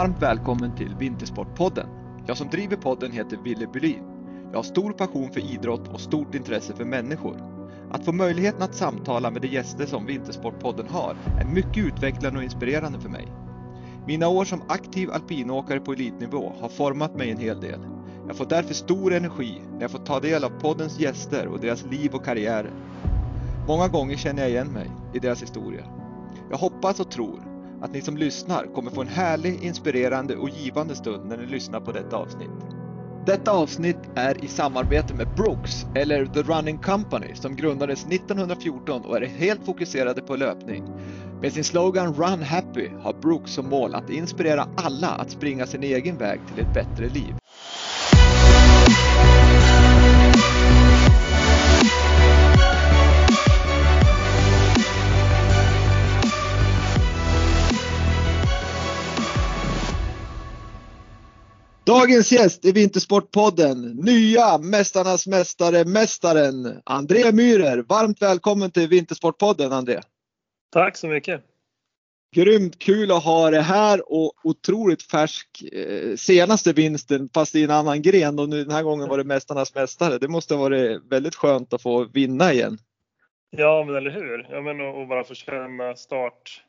Varmt välkommen till Vintersportpodden. Jag som driver podden heter Ville Bylin. Jag har stor passion för idrott och stort intresse för människor. Att få möjligheten att samtala med de gäster som Vintersportpodden har är mycket utvecklande och inspirerande för mig. Mina år som aktiv alpinåkare på elitnivå har format mig en hel del. Jag får därför stor energi när jag får ta del av poddens gäster och deras liv och karriärer. Många gånger känner jag igen mig i deras historia. Jag hoppas och tror att ni som lyssnar kommer få en härlig, inspirerande och givande stund när ni lyssnar på detta avsnitt. Detta avsnitt är i samarbete med Brooks, eller The Running Company, som grundades 1914 och är helt fokuserade på löpning. Med sin slogan Run Happy har Brooks som mål att inspirera alla att springa sin egen väg till ett bättre liv. Dagens gäst i Vintersportpodden, nya Mästarnas Mästare, Mästaren André Myhrer. Varmt välkommen till Vintersportpodden André. Tack så mycket. Grymt kul att ha det här och otroligt färsk eh, senaste vinsten fast i en annan gren och nu den här gången var det Mästarnas Mästare. Det måste ha varit väldigt skönt att få vinna igen. Ja, men eller hur? Ja, men och, och bara få känna start,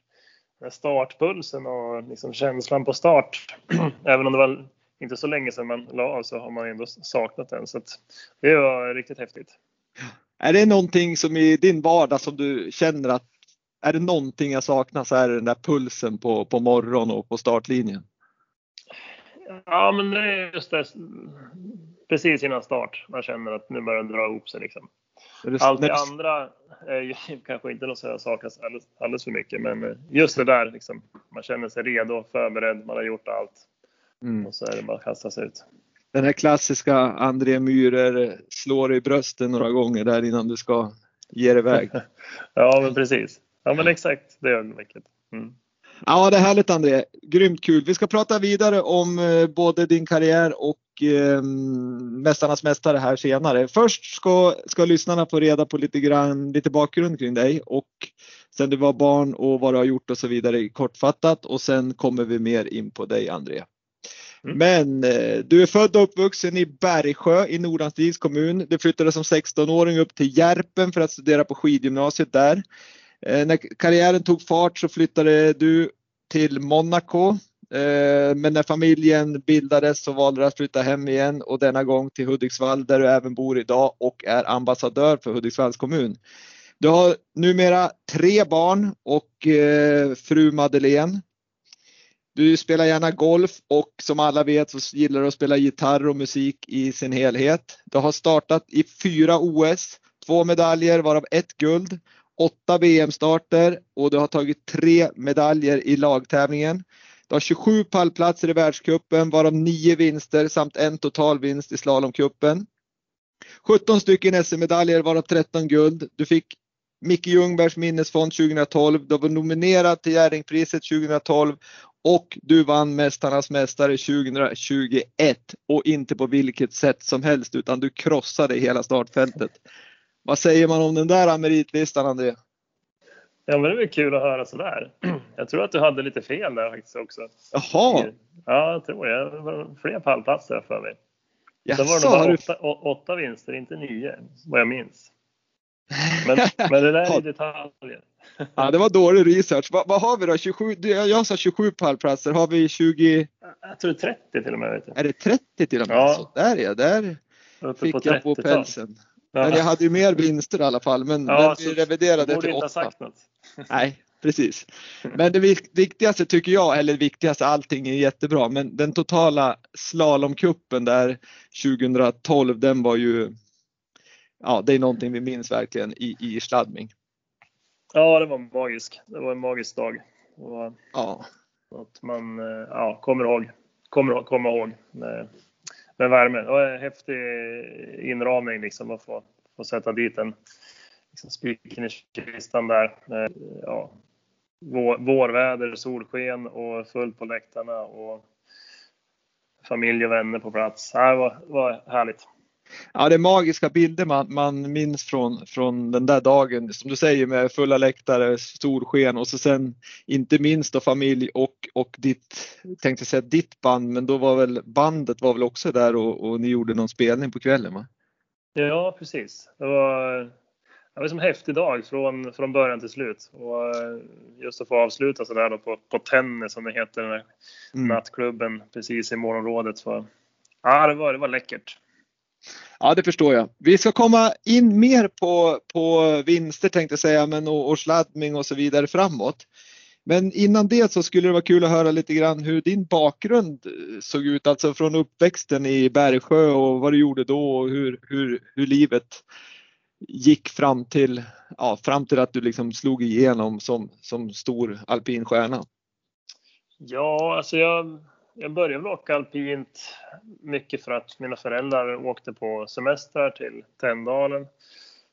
startpulsen och liksom känslan på start. Även om det var inte så länge sedan man la av så har man ändå saknat den. Så det var riktigt häftigt. Är det någonting som i din vardag som du känner att är det någonting jag saknar så är det den där pulsen på, på morgonen och på startlinjen? Ja, men det är just det. Precis innan start. Man känner att nu börjar det dra ihop sig liksom. Allt det andra är ju kanske inte något som jag saknas alldeles, alldeles för mycket, men just det där liksom. Man känner sig redo, förberedd, man har gjort allt. Mm. Och så är det bara att kasta sig ut. Den här klassiska André Myhrer slår i bröstet några gånger där innan du ska ge dig iväg. ja, men precis. Ja, men exakt det ögonblicket. Mm. Ja, det är härligt André. Grymt kul. Vi ska prata vidare om eh, både din karriär och eh, Mästarnas Mästare här senare. Först ska, ska lyssnarna få reda på lite grann, lite bakgrund kring dig och sen du var barn och vad du har gjort och så vidare kortfattat och sen kommer vi mer in på dig André. Mm. Men eh, du är född och uppvuxen i Bergsjö i Nordanstigs kommun. Du flyttade som 16-åring upp till Järpen för att studera på skidgymnasiet där. Eh, när karriären tog fart så flyttade du till Monaco. Eh, men när familjen bildades så valde du att flytta hem igen och denna gång till Hudiksvall där du även bor idag och är ambassadör för Hudiksvalls kommun. Du har numera tre barn och eh, fru Madeleine. Du spelar gärna golf och som alla vet så gillar du att spela gitarr och musik i sin helhet. Du har startat i fyra OS, två medaljer varav ett guld, åtta VM-starter och du har tagit tre medaljer i lagtävlingen. Du har 27 pallplatser i världscupen varav nio vinster samt en totalvinst i slalomcupen. 17 stycken SM-medaljer varav 13 guld. Du fick Micke Ljungbergs minnesfond 2012. Du var nominerad till Jerringpriset 2012 och du vann Mästarnas Mästare 2021 och inte på vilket sätt som helst utan du krossade hela startfältet. Vad säger man om den där meritlistan André? Ja men det är väl kul att höra sådär. Jag tror att du hade lite fel där faktiskt också. Jaha! Ja, jag tror jag. Det var fler pallplatser för mig. Jaså, Då var det bara åtta, du... åtta vinster, inte nio, vad jag minns. Men, men det där är detaljer. Ja, det var dålig research. Vad, vad har vi då? 27, jag sa 27 pallplatser. Har vi 20? Jag tror 30 till och med. Är det 30 till och med? Ja. Så där är jag. Där fick på jag på pälsen. Ja. Men jag hade ju mer vinster i alla fall. Men, ja, men vi reviderade till 8. Nej, precis. Men det viktigaste tycker jag, eller det viktigaste, allting är jättebra, men den totala slalomkuppen där 2012, den var ju, ja det är någonting vi minns verkligen i, i Stadming. Ja, det var magisk. Det var en magisk dag. Och, ja. Att man ja, kommer ihåg, kommer, kommer ihåg med, med värme. Det var en häftig inramning liksom att få, få sätta dit en liksom, spiken i kistan där. Ja, vår, vårväder, solsken och fullt på läktarna och familj och vänner på plats. Det var, var härligt. Ja, det är magiska bilder man, man minns från, från den där dagen, som du säger med fulla läktare, solsken och så sen inte minst då familj och, och ditt, tänkte säga ditt band, men då var väl bandet var väl också där och, och ni gjorde någon spelning på kvällen va? Ja, precis. Det var, det var som en häftig dag från, från början till slut. Och just att få avsluta sådär då på, på Tennis som det heter, den här mm. nattklubben precis i målområdet. Så, ja, det var, det var läckert. Ja, det förstår jag. Vi ska komma in mer på, på vinster tänkte jag säga, men och, och sladdning och så vidare framåt. Men innan det så skulle det vara kul att höra lite grann hur din bakgrund eh, såg ut, alltså från uppväxten i Bergsjö och vad du gjorde då och hur, hur, hur livet gick fram till, ja, fram till att du liksom slog igenom som, som stor alpin stjärna. Ja, alltså jag jag började väl åka alpint mycket för att mina föräldrar åkte på semester till Tänndalen.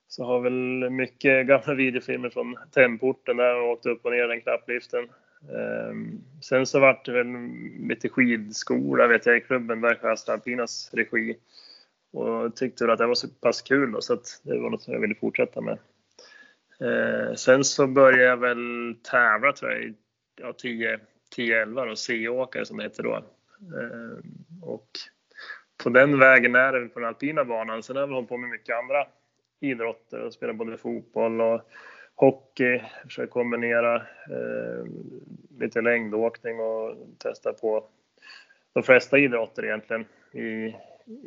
Så har väl mycket gamla videofilmer från Tännporten där och åkte upp och ner den knappliften. Ehm, sen så vart det väl lite skidskola vet jag i klubben Bergsjö Alpinas regi. Och tyckte väl att det var så pass kul då, så att det var något som jag ville fortsätta med. Ehm, sen så började jag väl tävla tror jag i ja, 10, 10-11 och C-åkare som det hette då. Eh, och på den vägen är det på den alpina banan. Sen har jag hållit på med mycket andra idrotter och spelat både fotboll och hockey. Försöker kombinera eh, lite längdåkning och testa på de flesta idrotter egentligen i,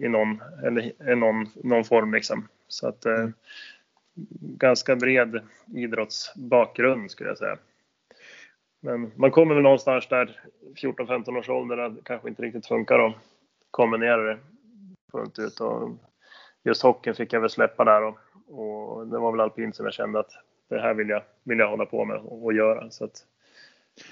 i någon, eller, i någon, någon form liksom. Så att eh, mm. ganska bred idrottsbakgrund skulle jag säga. Men man kommer väl någonstans där 14-15 års ålder där det kanske inte riktigt funkar att kombinera det fullt ut. Och just hockeyn fick jag väl släppa där och, och det var väl alpint som jag kände att det här vill jag, vill jag hålla på med och, göra. Så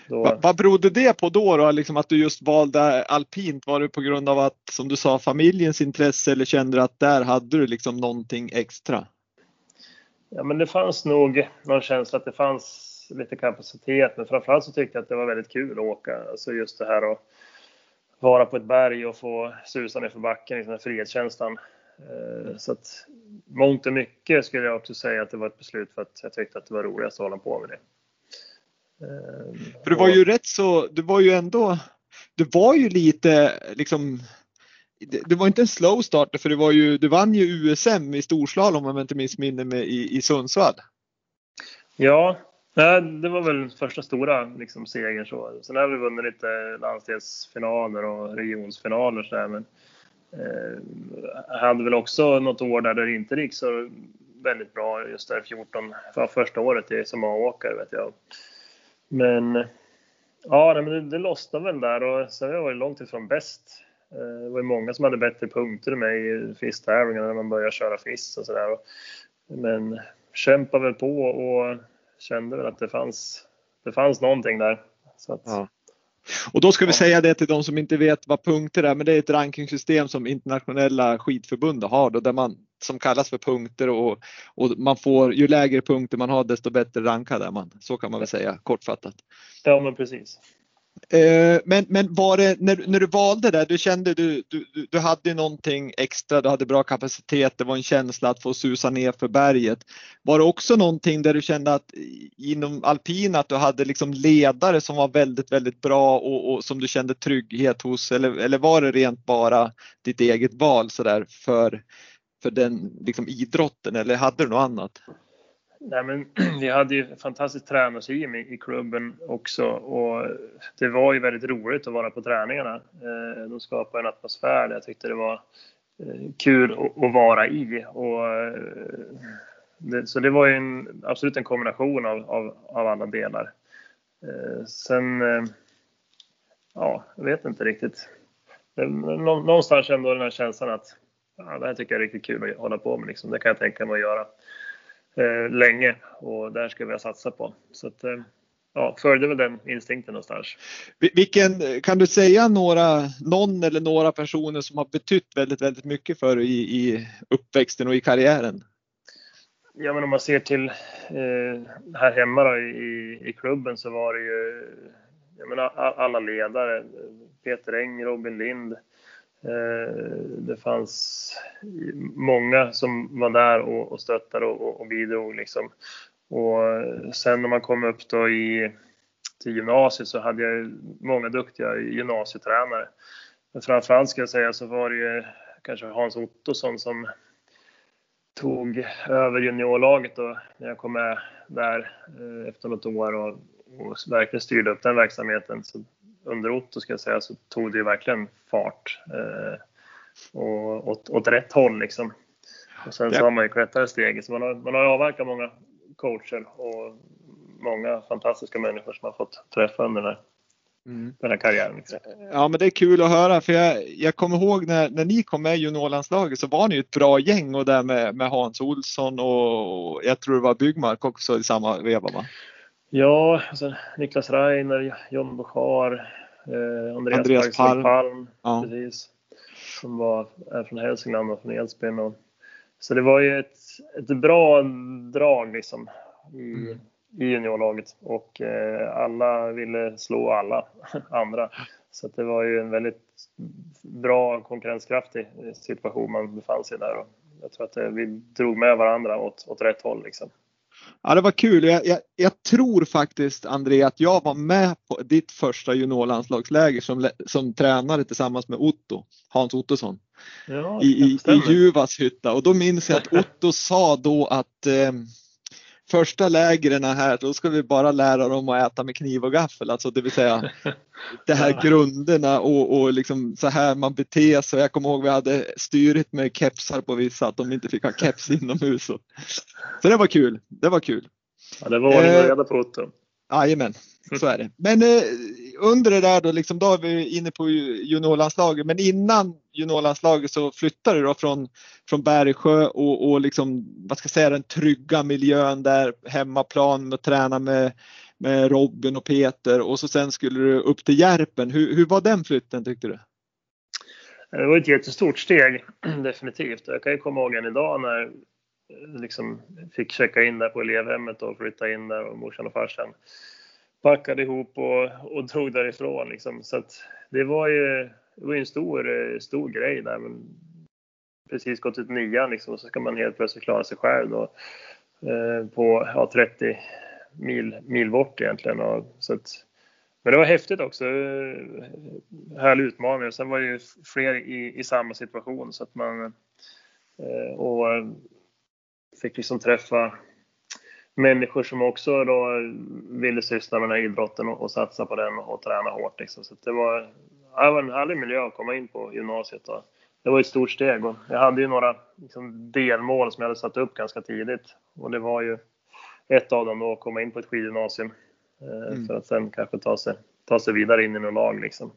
då... Va, vad berodde det på då, då liksom att du just valde alpint? Var det på grund av att, som du sa, familjens intresse eller kände du att där hade du liksom någonting extra? Ja, men det fanns nog någon känsla att det fanns lite kapacitet. Men framförallt så tyckte jag att det var väldigt kul att åka. Alltså just det här att vara på ett berg och få susa ner för backen, liksom den frihetskänslan. Eh, så att mångt och mycket skulle jag också säga att det var ett beslut för att jag tyckte att det var roligast att hålla på med det. Eh, för du var ju rätt så, du var ju ändå, du var ju lite liksom det, var inte en slow starter för det var ju, du vann ju USM i storslalom om jag inte missminner mig i, i Sundsvall. Ja, Nej, det var väl första stora liksom, segern. Så. Sen har vi vunnit lite landsdelsfinaler och regionsfinaler. Så där, men eh, hade väl också något år där det inte gick så väldigt bra. Just där 14, för första året i, som A-åkare vet jag. Men ja, men det, det lossnade väl där och sen var jag långt ifrån bäst. Eh, det var ju många som hade bättre punkter med mig i FIS-tävlingarna när man började köra FIS och sådär. Men kämpade väl på och kände väl att det fanns, det fanns någonting där. Att, ja. Och då ska vi säga det till de som inte vet vad punkter är, men det är ett rankingsystem som internationella skidförbund har då, där man som kallas för punkter och, och man får ju lägre punkter man har desto bättre rankad är man. Så kan man väl säga kortfattat. Ja men precis. Eh, men, men var det, när, när du valde det, du kände du, du, du hade någonting extra, du hade bra kapacitet, det var en känsla att få susa ner för berget. Var det också någonting där du kände att inom alpina att du hade liksom ledare som var väldigt, väldigt bra och, och som du kände trygghet hos eller, eller var det rent bara ditt eget val sådär för, för den liksom idrotten eller hade du något annat? Nej, men vi hade ju fantastiskt tränarteam i, i klubben också och det var ju väldigt roligt att vara på träningarna. Eh, de skapade en atmosfär där jag tyckte det var eh, kul att, vara i. Och, eh, det, så det var ju en, absolut en kombination av, av, av alla delar. Sen, ja, jag vet inte riktigt. Någonstans ändå den här känslan att ja, det här tycker jag är riktigt kul att hålla på med. Liksom. Det kan jag tänka mig att göra eh, länge och där ska vi satsa på. Så att, eh, ja, följde väl den instinkten någonstans. Vilken, kan du säga några, någon eller några personer som har betytt väldigt, väldigt mycket för dig i, i uppväxten och i karriären? Ja, men om man ser till eh, här hemma då, i, i klubben så var det ju jag menar, alla ledare. Peter Eng, Robin Lind, Eh, det fanns många som var där och, och stöttade och, och bidrog liksom. Och eh, sen när man kom upp då i, till gymnasiet så hade jag många duktiga gymnasietränare. Men framförallt ska jag säga så var det ju kanske Hans Ottosson som tog över juniorlaget då när jag kom med där eh, efter något år och, och verkligen styrde upp den verksamheten. Så under Otto ska jag säga så tog det verkligen fart eh, och åt, åt rätt håll liksom. Och sen så har man ju klättrat steget så man har, man har avverkat många coacher och många fantastiska människor som har fått träffa under den här Mm. Den här karriären. Liksom. Ja men det är kul att höra för jag, jag kommer ihåg när, när ni kom med i juniorlandslaget så var ni ett bra gäng och där med, med Hans Olsson och jag tror det var Byggmark också i samma veva va? Ja, alltså Niklas Reiner, John Bochar, eh, Andreas, Andreas Palm, Palm ja. precis, som var, är från Hälsingland och från Edsbyn. Och, så det var ju ett, ett bra drag liksom i, mm i juniorlaget och eh, alla ville slå alla andra. Så det var ju en väldigt bra konkurrenskraftig situation man befann sig där. Och jag tror att eh, vi drog med varandra åt, åt rätt håll. Liksom. Ja, det var kul. Jag, jag, jag, tror faktiskt André att jag var med på ditt första juniorlandslagsläger som, som tränare tillsammans med Otto, Hans Ottosson. Ja, i, i, i Juvas hytta och då minns jag att Otto sa då att eh, första lägren här, då ska vi bara lära dem att äta med kniv och gaffel, alltså det vill säga de här grunderna och, och liksom så här man beter sig. Jag kommer ihåg vi hade styrigt med kepsar på vissa, att de inte fick ha keps inomhus. Så det var kul, det var kul. Ja, det var ordning och reda på Otto. Jajamän, så är det. Men eh, under det där då, liksom, då är vi inne på juniorlandslaget, men innan juniorlandslaget så flyttade du då från, från Bergsjö och, och liksom, vad ska jag säga, den trygga miljön där, hemmaplan och träna med, med Robin och Peter och så sen skulle du upp till Järpen. Hur, hur var den flytten tyckte du? Det var ett jättestort steg, definitivt. Jag kan ju komma ihåg än idag när liksom fick checka in där på elevhemmet och flytta in där och morsan och farsan packade ihop och, och drog därifrån. Liksom. Så att det var ju det var en stor, eh, stor grej där. Men precis gått ut nian liksom, och så ska man helt plötsligt klara sig själv då, eh, på ja, 30 mil, mil bort egentligen. Och, så att, men det var häftigt också. Eh, härlig utmaning. Sen var det ju fler i, i samma situation så att man eh, och eh, fick liksom träffa människor som också då ville syssla med den här idrotten och, och satsa på den och träna hårt. Liksom. Så det var, det var en härlig miljö att komma in på gymnasiet. Och det var ett stort steg och jag hade ju några liksom, delmål som jag hade satt upp ganska tidigt. Och det var ju ett av dem då att komma in på ett skidgymnasium eh, mm. för att sen kanske ta sig, ta sig vidare in i något lag. Liksom.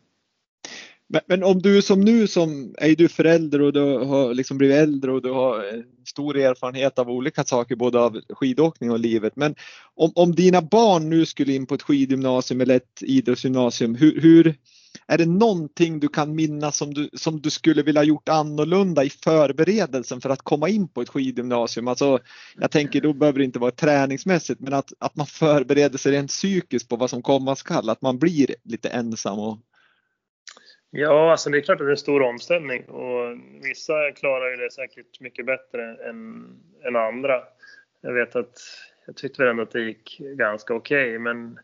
Men, men, om du som nu som är du förälder och du har liksom blivit äldre och du har stor erfarenhet av olika saker, både av skidåkning och livet. Men om, om dina barn nu skulle in på ett skidgymnasium eller ett idrottsgymnasium, hur, hur är det någonting du kan minnas som du, som du skulle vilja gjort annorlunda i förberedelsen för att komma in på ett skidgymnasium? Alltså, jag tänker då behöver det inte vara träningsmässigt, men att, att man förbereder sig rent psykiskt på vad som komma skall, att man blir lite ensam och Ja, alltså det är klart att det är en stor omställning och vissa klarar ju det säkert mycket bättre än, än andra. Jag vet att jag tyckte väl ändå att det gick ganska okej, okay, men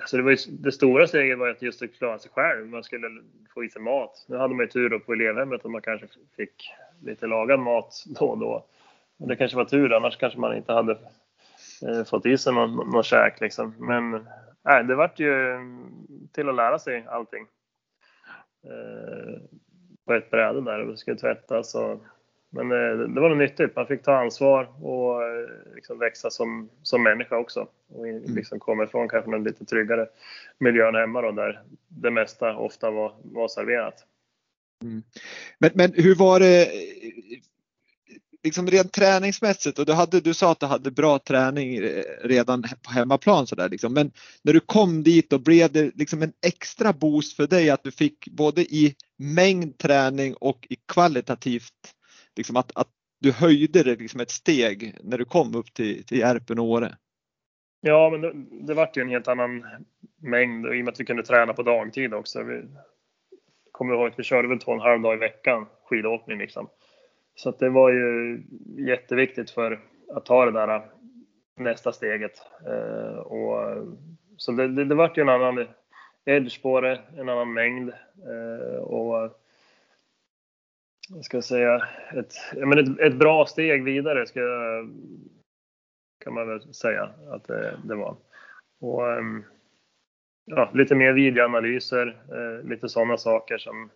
alltså det, var ju, det stora steget var att just att klara sig själv. Man skulle få i sig mat. Nu hade man ju tur då på elevhemmet att man kanske fick lite lagad mat då och då. Men det kanske var tur, annars kanske man inte hade eh, fått i sig någon, någon käk liksom. Men nej, det vart ju till att lära sig allting. Eh, på ett bräde där och skulle tvättas. Och, men eh, det var nog nyttigt. Man fick ta ansvar och eh, liksom växa som, som människa också. Och mm. liksom komma ifrån kanske den lite tryggare miljön hemma då, där det mesta ofta var, var serverat. Mm. Men, men hur var det liksom rent träningsmässigt och du, hade, du sa att du hade bra träning eh, redan på hemmaplan sådär liksom. men när du kom dit och blev det liksom en extra boost för dig att du fick både i mängd träning och i kvalitativt, liksom att, att du höjde det liksom ett steg när du kom upp till, till Järpen och Åre? Ja, men det, det vart ju en helt annan mängd och i och med att vi kunde träna på dagtid också. Vi, kommer ihåg att vi körde väl två och en halv dag i veckan skidåkning liksom. Så att det var ju jätteviktigt för att ta det där nästa steget. Eh, och, så det, det, det vart ju en annan edge på det, en annan mängd. Eh, och vad ska jag säga, ett, men ett, ett bra steg vidare ska kan man väl säga att det, det var. Och, ehm, ja, lite mer videoanalyser, eh, lite sådana saker som,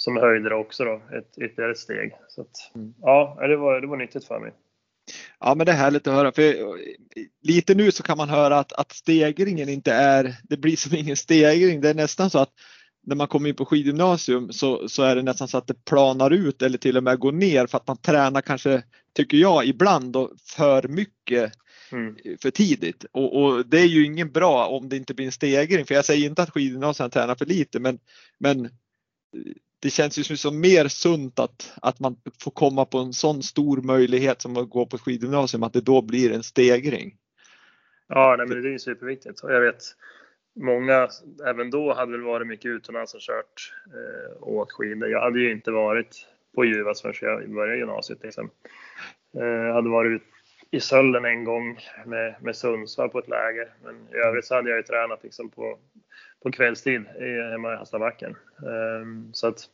som höjde det också då, ett ytterligare ett steg. Så att, mm. ja, det var, det var nyttigt för mig. Ja men det är härligt att höra. För lite nu så kan man höra att, att stegringen inte är, det blir som ingen stegring. Det är nästan så att när man kommer in på skidgymnasium så, så är det nästan så att det planar ut eller till och med går ner för att man tränar kanske, tycker jag, ibland då, för mycket mm. för tidigt. Och, och, det är ju ingen bra om det inte blir en stegring. För jag säger inte att skidgymnasiet tränar för lite men, men det känns ju som mer sunt att, att man får komma på en sån stor möjlighet som att gå på skidgymnasium, att det då blir en stegring. Ja, nej, men det är ju superviktigt. Och jag vet många, även då, hade väl varit mycket utomlands och kört eh, och åkt skidor. Jag hade ju inte varit på Juvas förrän jag började gymnasiet. Liksom. Eh, jag hade varit i Sölden en gång med, med Sundsvall på ett läger. Men i övrigt så hade jag ju tränat liksom på, på kvällstid hemma i Haslabacken. Um, så att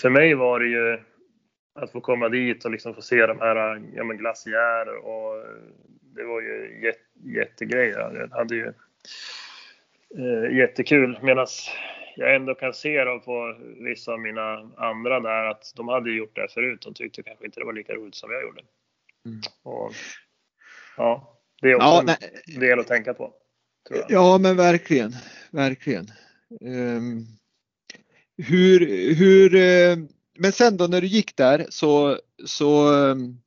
för mig var det ju att få komma dit och liksom få se de här ja, men glaciärer och det var ju jätte, jättegrej. Jag hade ju eh, jättekul medan jag ändå kan se då på vissa av mina andra där att de hade gjort det förut. De tyckte kanske inte det var lika roligt som jag gjorde. Mm. Och, ja, det är också ja, en del att tänka på. Ja, men verkligen, verkligen. Um, hur, hur, uh, men sen då när du gick där så, så, um,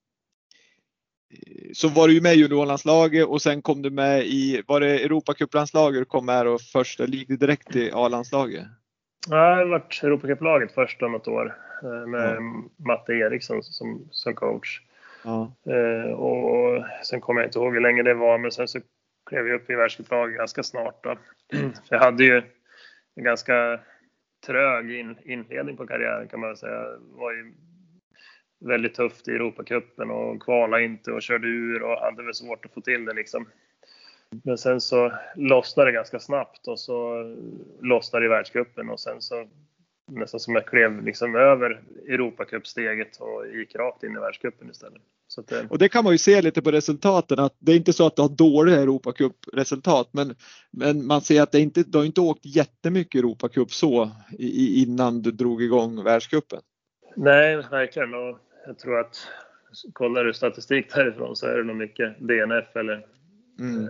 så var du ju med i juniorlandslaget och sen kom du med i, var det Europacuplandslaget du kom med och först, eller gick direkt till A-landslaget? Ja, jag har varit Europacuplaget först om något år eh, med ja. Matte Eriksson som, som coach. Ja. Uh, och sen kommer jag inte ihåg hur länge det var, men sen så klev jag upp i världscuplaget ganska snart. Då. För jag hade ju en ganska trög in, inledning på karriären kan man säga. Det var ju väldigt tufft i Europacupen och kvala inte och körde ur och hade väl svårt att få till det liksom. Men sen så lossnade det ganska snabbt och så lossnade det i världscupen och sen så nästan som jag klev liksom över Europacupsteget och gick rakt in i världscupen istället. Det... Och det kan man ju se lite på resultaten att det är inte så att du har dåliga Europacup-resultat men, men man ser att det inte, du har inte åkt jättemycket Europacup så i, innan du drog igång världscupen. Nej, verkligen och jag tror att kollar du statistik därifrån så är det nog mycket DNF eller mm. eh,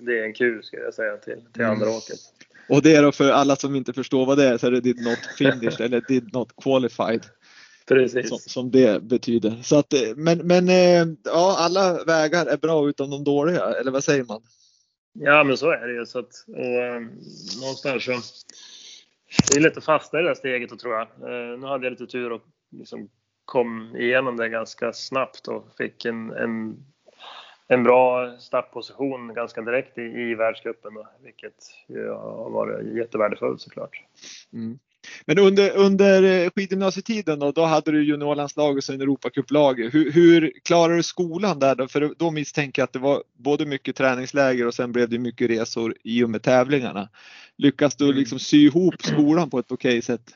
DNQ ska jag säga till, till mm. andra åket. Och det är då för alla som inte förstår vad det är så är det did not finished eller did not qualified. Precis. Som, som, det betyder. Så att, eh, men men eh, ja, alla vägar är bra utom de dåliga, eller vad säger man? Ja, men så är det ju. Så att, och, eh, någonstans så det är lätt att fastna i det där steget och tror jag. nu hade jag lite tur och liksom kom igenom det ganska snabbt och fick en, en, en bra startposition ganska direkt i, i världscupen, då, vilket ju har varit jättevärdefullt såklart. Mm. Men under, under eh, skidgymnasietiden då, då hade du juniorlandslag och sen Europacuplag. Hur, hur klarade du skolan där då? För då misstänker jag att det var både mycket träningsläger och sen blev det mycket resor i och med tävlingarna. Lyckas du liksom sy ihop skolan på ett okej sätt?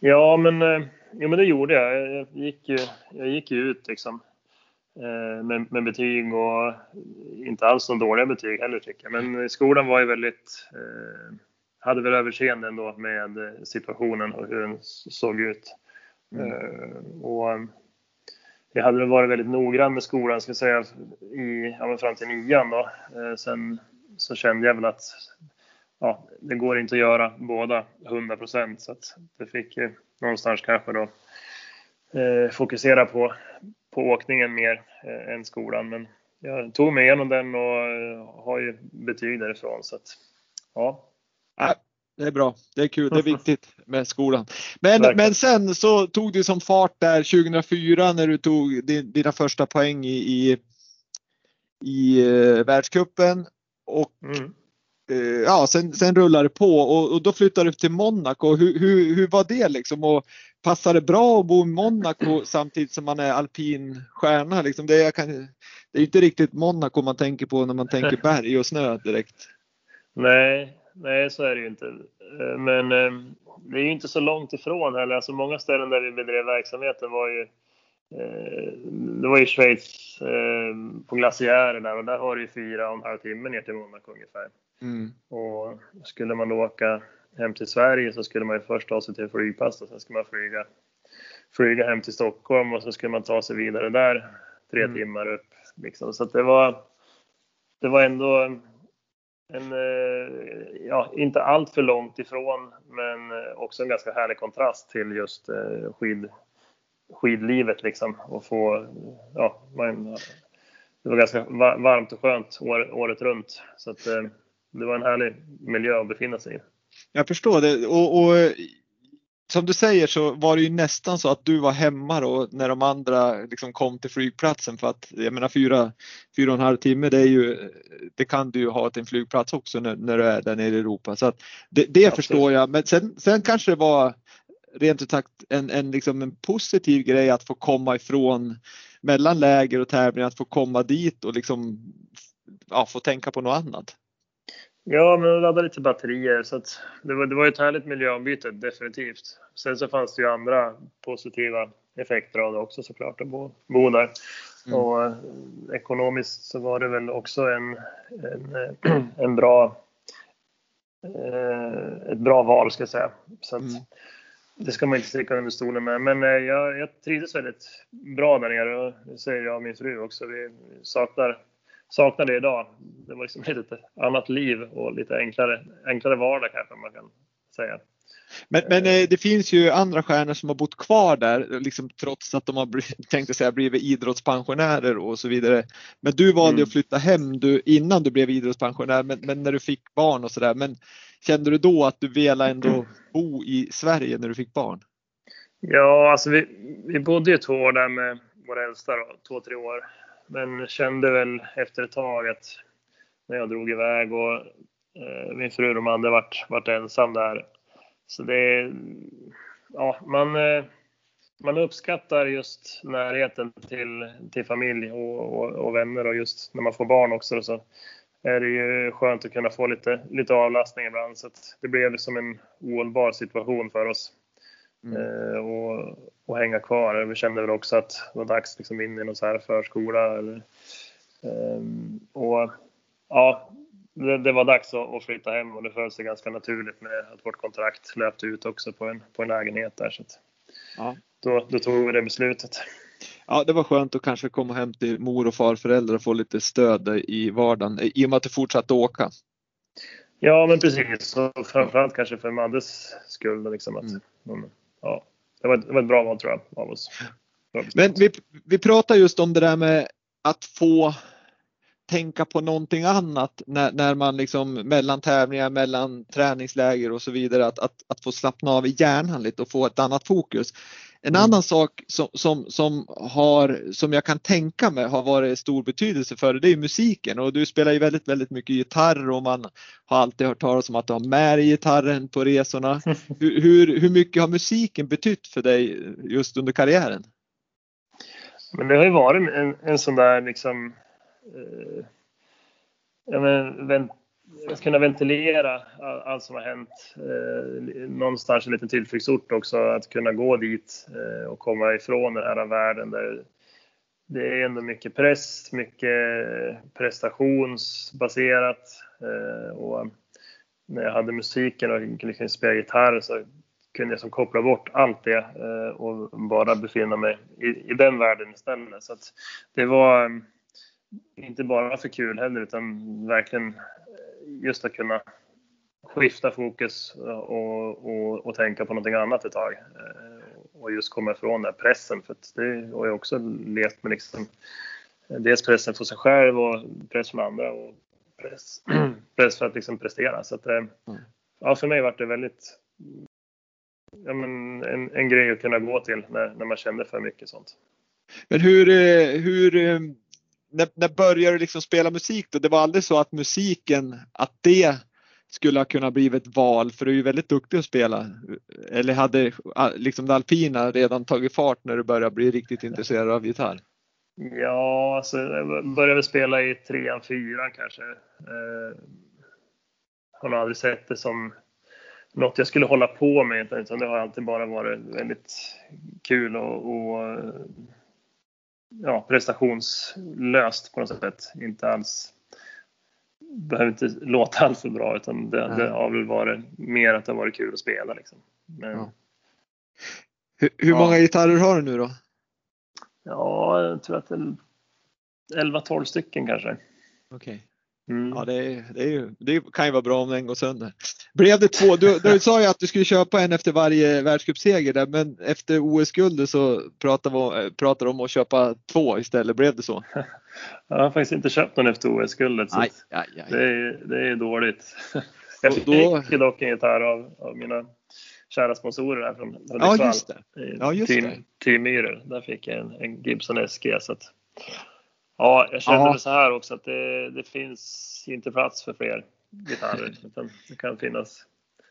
Ja, men, eh, ja, men det gjorde jag. Jag gick ju, jag gick ju ut liksom, eh, med, med betyg och inte alls några dåliga betyg heller tycker jag. Men skolan var ju väldigt hade väl överseende ändå med situationen och hur den såg ut. Mm. Uh, och jag hade väl varit väldigt noggrann med skolan, ska jag säga, i, ja, fram till nian då. Sen så kände jag väl att ja, det går inte att göra båda 100 procent så att det fick ju någonstans kanske då uh, fokusera på, på åkningen mer än skolan. Men jag tog mig igenom den och har ju betyg därifrån så att ja, Ja, det är bra. Det är kul. Det är viktigt med skolan. Men, men sen så tog det som fart där 2004 när du tog dina första poäng i, i, i uh, världscupen. Och mm. eh, ja, sen, sen rullar det på och, och då flyttade du till Monaco. Hur, hur, hur var det liksom? Och passar det bra att bo i Monaco samtidigt som man är alpin stjärna? Liksom det, kan, det är inte riktigt Monaco man tänker på när man tänker berg och snö direkt. Nej, nej så är det ju inte. Eh, men eh, det är ju inte så långt ifrån heller. Alltså många ställen där vi bedrev verksamheten var ju eh, det var i Schweiz på glaciärer där och där har du ju fyra och en halv timme ner till Monaco ungefär. Mm. Och skulle man då åka hem till Sverige så skulle man ju först ta sig till flygpass och sen skulle man flyga, flyga hem till Stockholm och så skulle man ta sig vidare där tre mm. timmar upp. Liksom. Så det var, det var ändå en, eh, ja, inte allt för långt ifrån, men eh, också en ganska härlig kontrast till just eh, skid, skidlivet liksom. Och få, ja, man, det var ganska varmt och skönt år, året runt. Så att, det var en härlig miljö att befinna sig i. Jag förstår det och, och som du säger så var det ju nästan så att du var hemma då när de andra liksom kom till flygplatsen för att jag menar fyra, fyra och en halv timme det är ju, det kan du ju ha till en flygplats också när, när du är där nere i Europa. Så att det, det förstår jag. Men sen, sen kanske det var rent ut sagt en, en, liksom en positiv grej att få komma ifrån mellan läger och tävlingar, att få komma dit och liksom ja, få tänka på något annat. Ja, men ladda lite batterier. Så att det, var, det var ett härligt miljöombyte, definitivt. Sen så fanns det ju andra positiva effekter av det också såklart, att bo, bo där. Mm. Och eh, ekonomiskt så var det väl också en, en, eh, en bra, eh, ett bra val ska jag säga. Så att, mm. Det ska man inte sticka under stolen med. Men jag, jag trivdes väldigt bra där nere och det säger jag och min fru också. Vi saknar saknar det idag. Det var liksom lite annat liv och lite enklare, enklare vardag kanske man kan säga. Men, men eh, det finns ju andra stjärnor som har bott kvar där, liksom, trots att de har tänkte säga, blivit idrottspensionärer och så vidare. Men du valde mm. att flytta hem du, innan du blev idrottspensionär, men, men när du fick barn och sådär. Men kände du då att du ville ändå bo i Sverige när du fick barn? Ja, alltså vi, vi bodde ju två år där med vår äldsta, då, två, tre år. Men kände väl efter ett tag att när jag drog iväg och eh, min fru och de hade varit, varit ensam där. Så det, ja, man, eh, man uppskattar just närheten till, till familj och, och, och, vänner och just när man får barn också så är det ju skönt att kunna få lite, lite avlastning ibland. Så det blev som en ohållbar situation för oss. Mm. Eh, och, och, hänga kvar. Vi kände väl också att det var dags liksom in i någon så här förskola. Eller, um, och ja, det, det, var dags att, att flytta hem och det föll sig ganska naturligt med att vårt kontrakt löpte ut också på en, på en lägenhet där. Så att, ja. då, då tog vi det beslutet. Ja, det var skönt att kanske komma hem till mor och farföräldrar och få lite stöd i vardagen i och med att du fortsatte åka. Ja, men precis. Och framförallt kanske för Maddes skull. Liksom, att mm ja, det var, ett, det var ett bra val tror jag av oss. Men vi, vi pratar just om det där med att få tänka på någonting annat när, när man liksom mellan tävlingar, mellan träningsläger och så vidare, att, att, att få slappna av i hjärnan lite och få ett annat fokus. En mm. annan sak som, som, som, har, som jag kan tänka mig har varit stor betydelse för det, det är musiken och du spelar ju väldigt, väldigt mycket gitarr och man har alltid hört talas om att du har med dig gitarren på resorna. Hur, hur, hur mycket har musiken betytt för dig just under karriären? Men det har ju varit en, en sån där liksom eh, ja, men, att kunna ventilera allt som har hänt. Eh, någonstans en liten tillflyktsort också, att kunna gå dit eh, och komma ifrån den här världen där det är ändå mycket press, mycket prestationsbaserat. Eh, och när jag hade musiken och liksom spela gitarr så kunde jag som koppla bort allt det eh, och bara befinna mig i, i den världen istället. Så det var mm, inte bara för kul heller utan verkligen just att kunna skifta fokus och, och, och tänka på någonting annat ett tag. Eh, och just komma ifrån den pressen. För det har jag också levt med liksom, dels pressen för sig själv och press från andra och press, press för att liksom prestera. Så att, eh, mm. ja, för mig var det väldigt ja, men en, en grej att kunna gå till när, när man kände för mycket sånt. Men hur, eh, hur när, när började du liksom spela musik då? Det var aldrig så att musiken, att det skulle ha kunnat bli ett val för du är ju väldigt duktig att spela. Eller hade liksom det alpina redan tagit fart när du började bli riktigt intresserad av gitarr? Ja, alltså jag började spela i trean, fyran kanske. Eh, har nog aldrig sett det som något jag skulle hålla på med utan det har alltid bara varit väldigt kul och, och ja, prestationslöst på något sätt. Inte alls behöver inte låta alls för bra utan det, det, har väl varit mer att det har varit kul att spela. Liksom. Men, ja. Hur, hur ja. många gitarrer har du nu då? Ja, jag tror att det är 11-12 stycken kanske. Okej. Mm. Ja, det, det, ju, det kan ju vara bra om den går sönder. Blev det två? Du, du sa ju att du skulle köpa en efter varje världscupseger där, men efter OS-guldet så pratade vi pratade om att köpa två istället. Blev det så? Jag har faktiskt inte köpt någon efter OS-guldet. Så aj, aj, aj. Det, är, det är dåligt. Jag fick då... dock en gitarr av, av mina kära sponsorer här från Hudiksvall. Ja, just det. Ja, just Team, det. Team Myhrer. Där fick jag en, en Gibson SG. Så att, Ja, jag kände ja. så här också att det, det, finns inte plats för fler gitarrer. Utan det kan finnas.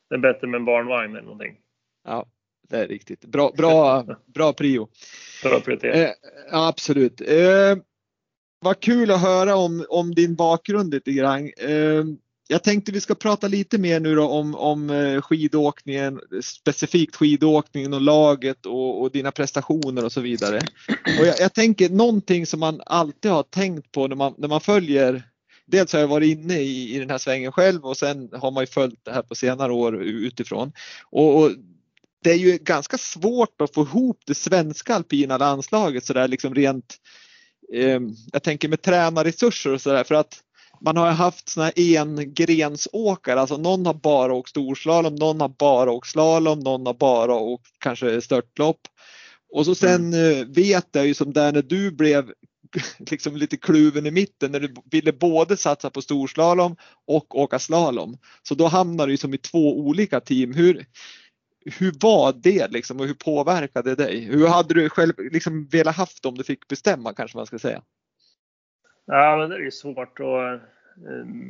Det är bättre med en barnvagn eller någonting. Ja, det är riktigt. Bra, bra, bra prio. Bra prioritet. Eh, absolut. Eh, vad kul att höra om, om din bakgrund lite grann. Eh, jag tänkte vi ska prata lite mer nu då om, om eh, skidåkningen, specifikt skidåkningen och laget och, och dina prestationer och så vidare. Och jag, jag, tänker någonting som man alltid har tänkt på när man, när man följer Dels har jag varit inne i, i den här svängen själv och sen har man ju följt det här på senare år utifrån. Och, och det är ju ganska svårt att få ihop det svenska alpina landslaget sådär liksom rent, eh, jag tänker med tränarresurser och sådär för att man har haft såna här engrensåkare, alltså någon har bara åkt storslalom, någon har bara åkt slalom, någon har bara åkt kanske störtlopp. Och så sen mm. Eh, vet jag ju som där när du blev liksom lite kluven i mitten när du ville både satsa på storslalom och åka slalom. Så då hamnar du som i två olika team. Hur, hur var det liksom och hur påverkade det dig? Hur hade du själv liksom velat haft om du fick bestämma kanske man ska säga? Ja, men det är ju svårt och eh,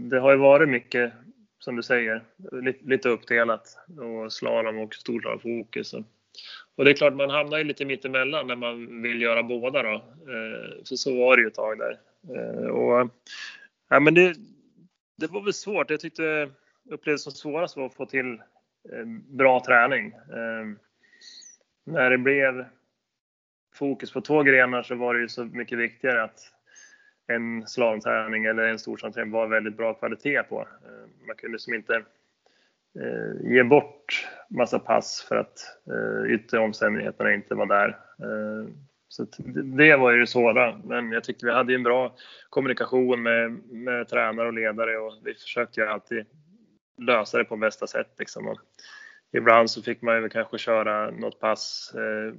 det har ju varit mycket, som du säger, lite uppdelat och slalom och storslalomfokus. Och det är klart, man hamnar ju lite mittemellan när man vill göra båda då. Eh, så så var det ju ett tag där. Eh, och, ja, men det, det var väl svårt. Jag tyckte upplevdes som svårast var att få till bra träning. När det blev fokus på två grenar så var det ju så mycket viktigare att en slalomträning eller en storslalomträning var väldigt bra kvalitet på. Eh, man kunde liksom inte eh, ge bort massa pass för att eh, yttre omständigheterna inte var där. Eh, så det var ju det svåra, men jag tyckte vi hade en bra kommunikation med, med tränare och ledare och vi försökte ju alltid lösa det på bästa sätt. Liksom. Och ibland så fick man ju kanske köra något pass eh,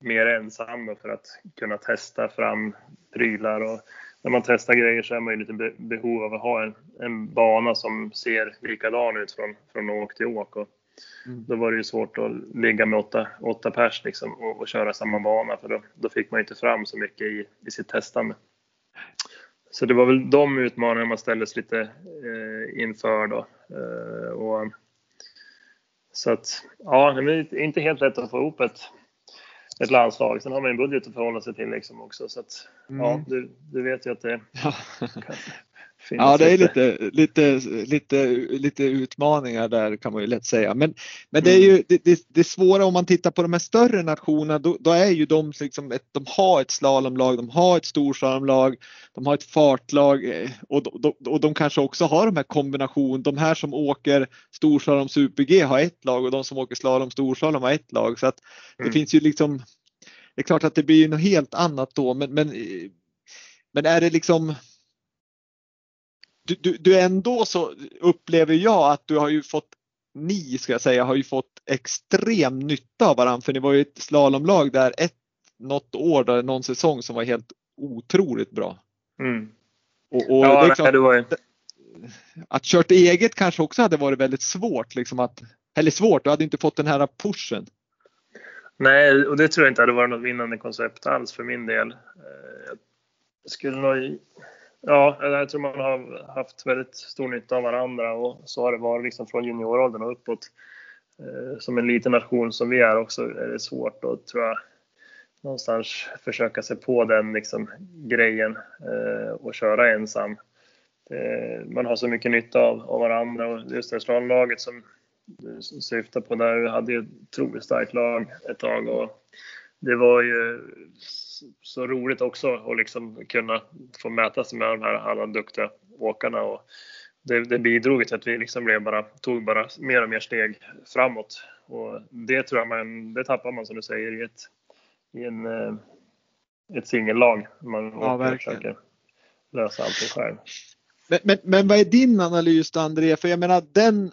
mer ensam för att kunna testa fram prylar och när man testar grejer så är man ju lite behov av att ha en, en bana som ser likadan ut från, från åk till åk. Och mm. Då var det ju svårt att ligga med åtta, åtta pers liksom och, och köra samma bana för då, då fick man inte fram så mycket i, i sitt testande. Så det var väl de utmaningarna man ställdes lite eh, inför då. Eh, och, så att, ja, det är inte helt lätt att få ihop ett, ett landslag. Sen har man en budget att förhålla sig till liksom också. Så att, mm. ja, du, du vet ju att det ja. Ja, det är lite, lite, lite, lite utmaningar där kan man ju lätt säga. Men, men det är ju det, det, det svåra om man tittar på de här större nationerna. Då, då är ju de liksom ett, de har ett slalomlag, de har ett storslalomlag, de har ett fartlag eh, och, de, och de kanske också har de här kombination. De här som åker storslalom super-G har ett lag och de som åker slalom storslalom har ett lag. Så att det mm. finns ju liksom. Det är klart att det blir något helt annat då, men, men, men är det liksom du, du, du ändå så upplever jag att du har ju fått, ni ska jag säga, har ju fått extrem nytta av varandra för ni var ju ett slalomlag där ett, något år, där, någon säsong som var helt otroligt bra. Mm. Och, och ja, det är klart, det var ju... Att kört eget kanske också hade varit väldigt svårt liksom att, eller svårt, du hade inte fått den här pushen. Nej, och det tror jag inte hade varit något vinnande koncept alls för min del. Eh, jag skulle nog Ja, jag tror man har haft väldigt stor nytta av varandra och så har det varit liksom från junioråldern och uppåt. Eh, som en liten nation som vi är också är det svårt att tror jag någonstans försöka sig på den liksom, grejen eh, och köra ensam. Eh, man har så mycket nytta av, av varandra och just det slalomlaget som du syftar på där, vi hade ju ett otroligt starkt lag ett tag och det var ju så roligt också att liksom kunna få mäta sig med de här alla duktiga åkarna. Och det, det bidrog till att vi liksom blev bara, tog bara mer och mer steg framåt. Och det tror jag man, det tappar man som du säger i ett, i en, eh, ett singellag. Man ja, försöker lösa allting själv. Men, men, men vad är din analys då André? För jag menar den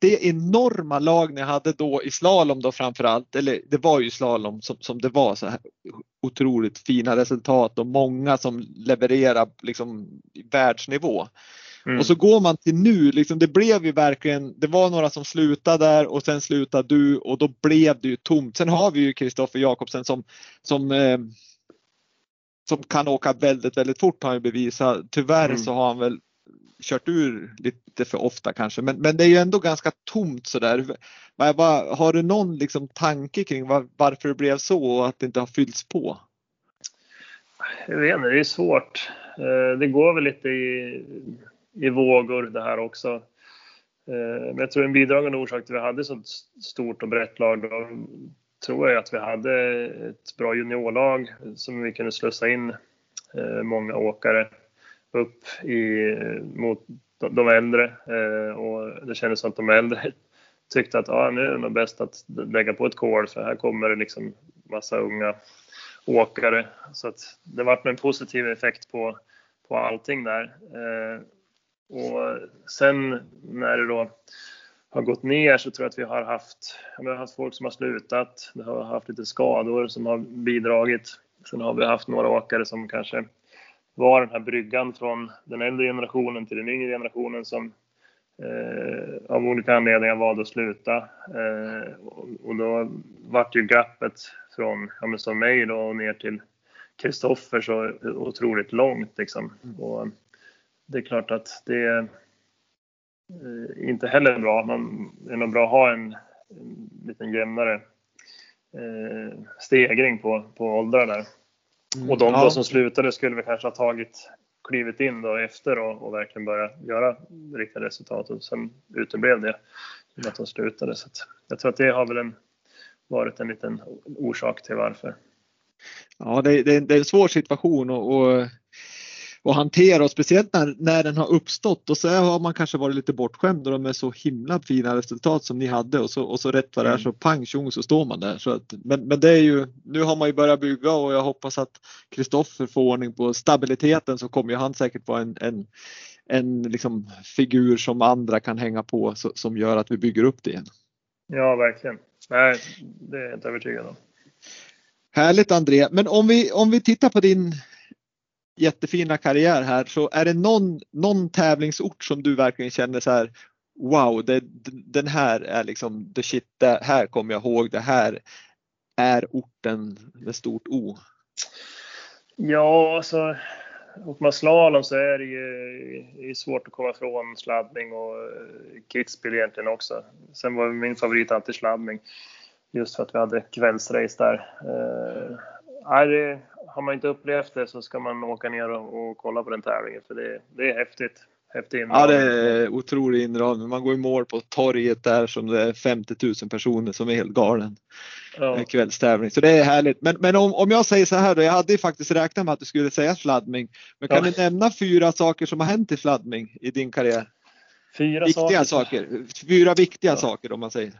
det enorma lag ni hade då i slalom då framförallt, eller det var ju slalom som, som det var så här otroligt fina resultat och många som levererar liksom världsnivå. Mm. Och så går man till nu, liksom, det blev ju verkligen, det var några som slutade där och sen slutade du och då blev det ju tomt. Sen har vi ju Kristoffer Jakobsen som, som eh, som kan åka väldigt, väldigt fort har han bevisat. Tyvärr mm. så har han väl kört ur lite för ofta kanske, men, men det är ju ändå ganska tomt sådär. Har du någon liksom tanke kring var, varför det blev så och att det inte har fyllts på? Jag vet inte, det är svårt. Eh, det går väl lite i, i vågor det här också. Eh, men jag tror en bidragande orsak till att vi hade så stort och brett lag då tror jag att vi hade ett bra juniorlag som vi kunde slussa in eh, många åkare upp i, mot de äldre eh, och det kändes som att de äldre tyckte att ah, nu är det nog bäst att lägga på ett kol för här kommer det liksom massa unga åkare. Så att det vart en positiv effekt på, på allting där. Eh, och sen när det då har gått ner så tror jag att vi har haft, vi har haft folk som har slutat, vi har haft lite skador som har bidragit. Sen har vi haft några åkare som kanske var den här bryggan från den äldre generationen till den yngre generationen som eh, av olika anledningar valde att sluta. Eh, och, och, då vart ju glappet från, ja men som mig då och ner till Kristoffer så otroligt långt liksom. Mm. Och det är klart att det är eh, inte heller bra. Man, det är nog bra att ha en, en liten jämnare eh, stegring på, på åldrar där. Och de ja. som slutade skulle vi kanske ha tagit klivit in då efter och, och verkligen börja göra riktiga resultat och sen uteblev det i att de slutade. Så jag tror att det har väl en, varit en liten orsak till varför. Ja, det, det, det är en svår situation och, och att hantera och speciellt när, när den har uppstått och så har man kanske varit lite bortskämd och med så himla fina resultat som ni hade och så, och så rätt vad det är mm. så pang tjong så står man där. Så att, men, men det är ju, nu har man ju börjat bygga och jag hoppas att Kristoffer får ordning på stabiliteten så kommer han säkert vara en, en, en liksom figur som andra kan hänga på så, som gör att vi bygger upp det igen. Ja, verkligen. Nej, det är jag inte övertygad om. Härligt André, men om vi, om vi tittar på din jättefina karriär här så är det någon, någon tävlingsort som du verkligen känner så här Wow, det, den här är liksom the shit, det här kommer jag ihåg, det här är orten med stort O. Ja, alltså åker man slalom så är det ju det är svårt att komma ifrån sladdning och eh, Kitzbühel egentligen också. Sen var min favorit alltid sladdning. Just för att vi hade kvällsrace där. Eh, Eh, det, har man inte upplevt det så ska man åka ner och, och kolla på den tävlingen för det, det är häftigt. Häftig ja, det är otrolig inramning. Man går i mål på torget där som det är 50 000 personer som är helt galen. Ja. Kvällstävling. Så det är härligt. Men, men om, om jag säger så här då, jag hade ju faktiskt räknat med att du skulle säga sladdming. Men kan ja. du nämna fyra saker som har hänt i sladdming i din karriär? Fyra viktiga saker. saker. Fyra viktiga ja. saker om man säger.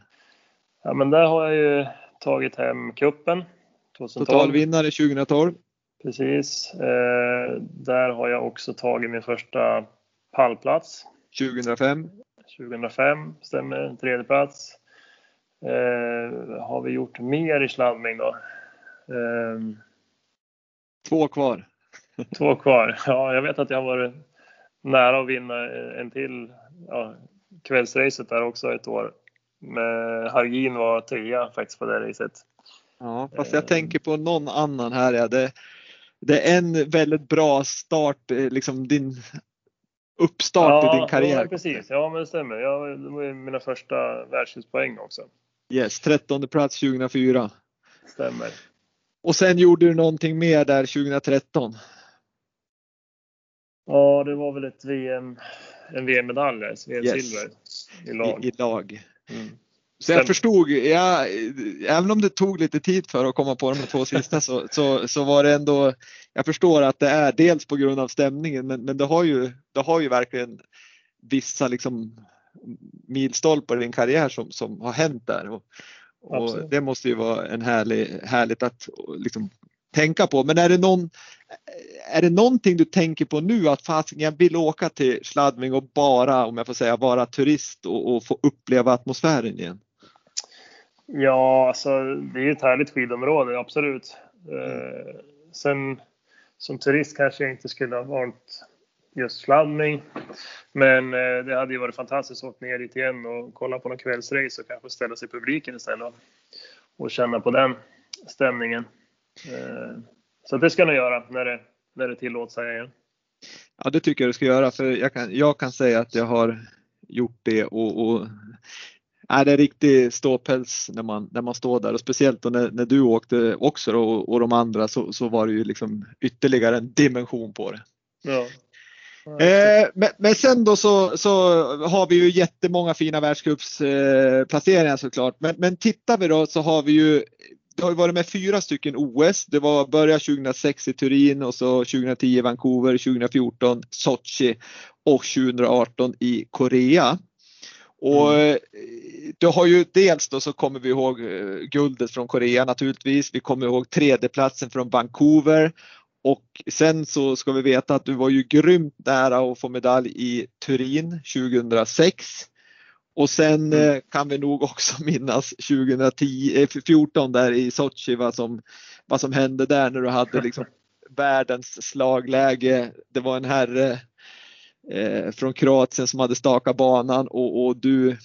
Ja men där har jag ju tagit hem kuppen 2012. Totalvinnare 2012. Precis. Eh, där har jag också tagit min första pallplats. 2005. 2005 stämmer, tredje plats. Eh, har vi gjort mer i sladdning då? Eh, två kvar. två kvar. Ja, jag vet att jag har varit nära att vinna en till ja, kvällsracet där också ett år. Men Hargin var trea faktiskt på det racet. Ja, fast jag tänker på någon annan här. Ja. Det, det är en väldigt bra start, eh, liksom din uppstart ja, i din karriär. Ja, precis. Ja, men det stämmer. Jag, det var mina första världshuspoäng också. Yes, 13 plats 2004. Stämmer. Och sen gjorde du någonting mer där 2013? Ja, det var väl ett VM, en VM-medalj, VM-silver yes. i lag. I, i lag. Mm. Så jag förstod, jag, även om det tog lite tid för att komma på de två sista så, så, så var det ändå, jag förstår att det är dels på grund av stämningen men, men det, har ju, det har ju verkligen vissa liksom milstolpar i din karriär som, som har hänt där. Och, och det måste ju vara en härlig, härligt att liksom, tänka på. Men är det, någon, är det någonting du tänker på nu att fast jag vill åka till Sladving och bara, om jag får säga, vara turist och, och få uppleva atmosfären igen? Ja, alltså det är ett härligt skidområde, absolut. Eh, sen som turist kanske jag inte skulle ha valt just Flamming. Men eh, det hade ju varit fantastiskt att åka ner dit igen och kolla på någon kvällsrace och kanske ställa sig i publiken istället och känna på den stämningen. Eh, så det ska jag nog göra när det, när det tillåts säga igen. Ja, det tycker jag du ska göra för jag kan, jag kan säga att jag har gjort det och, och är det är riktig ståpäls när man, när man står där och speciellt när, när du åkte också då, och, och de andra så, så var det ju liksom ytterligare en dimension på det. Ja. Eh, men, men, sen då så, så har vi ju jättemånga fina världscupsplaceringar eh, såklart. Men, men tittar vi då så har vi ju det har varit med fyra stycken OS. Det var börja 2006 i Turin och så 2010 i Vancouver, 2014 Sochi och 2018 i Korea. Och mm. det har ju dels då så kommer vi ihåg eh, guldet från Korea naturligtvis. Vi kommer ihåg tredjeplatsen från Vancouver och sen så ska vi veta att du var ju grymt nära att få medalj i Turin 2006. Och sen mm. Eh, kan vi nog också minnas 2010, 14 där i Sochi vad som, vad som hände där när du hade liksom världens slagläge. Det var en herre eh, från Kroatien som hade stakat banan och, och du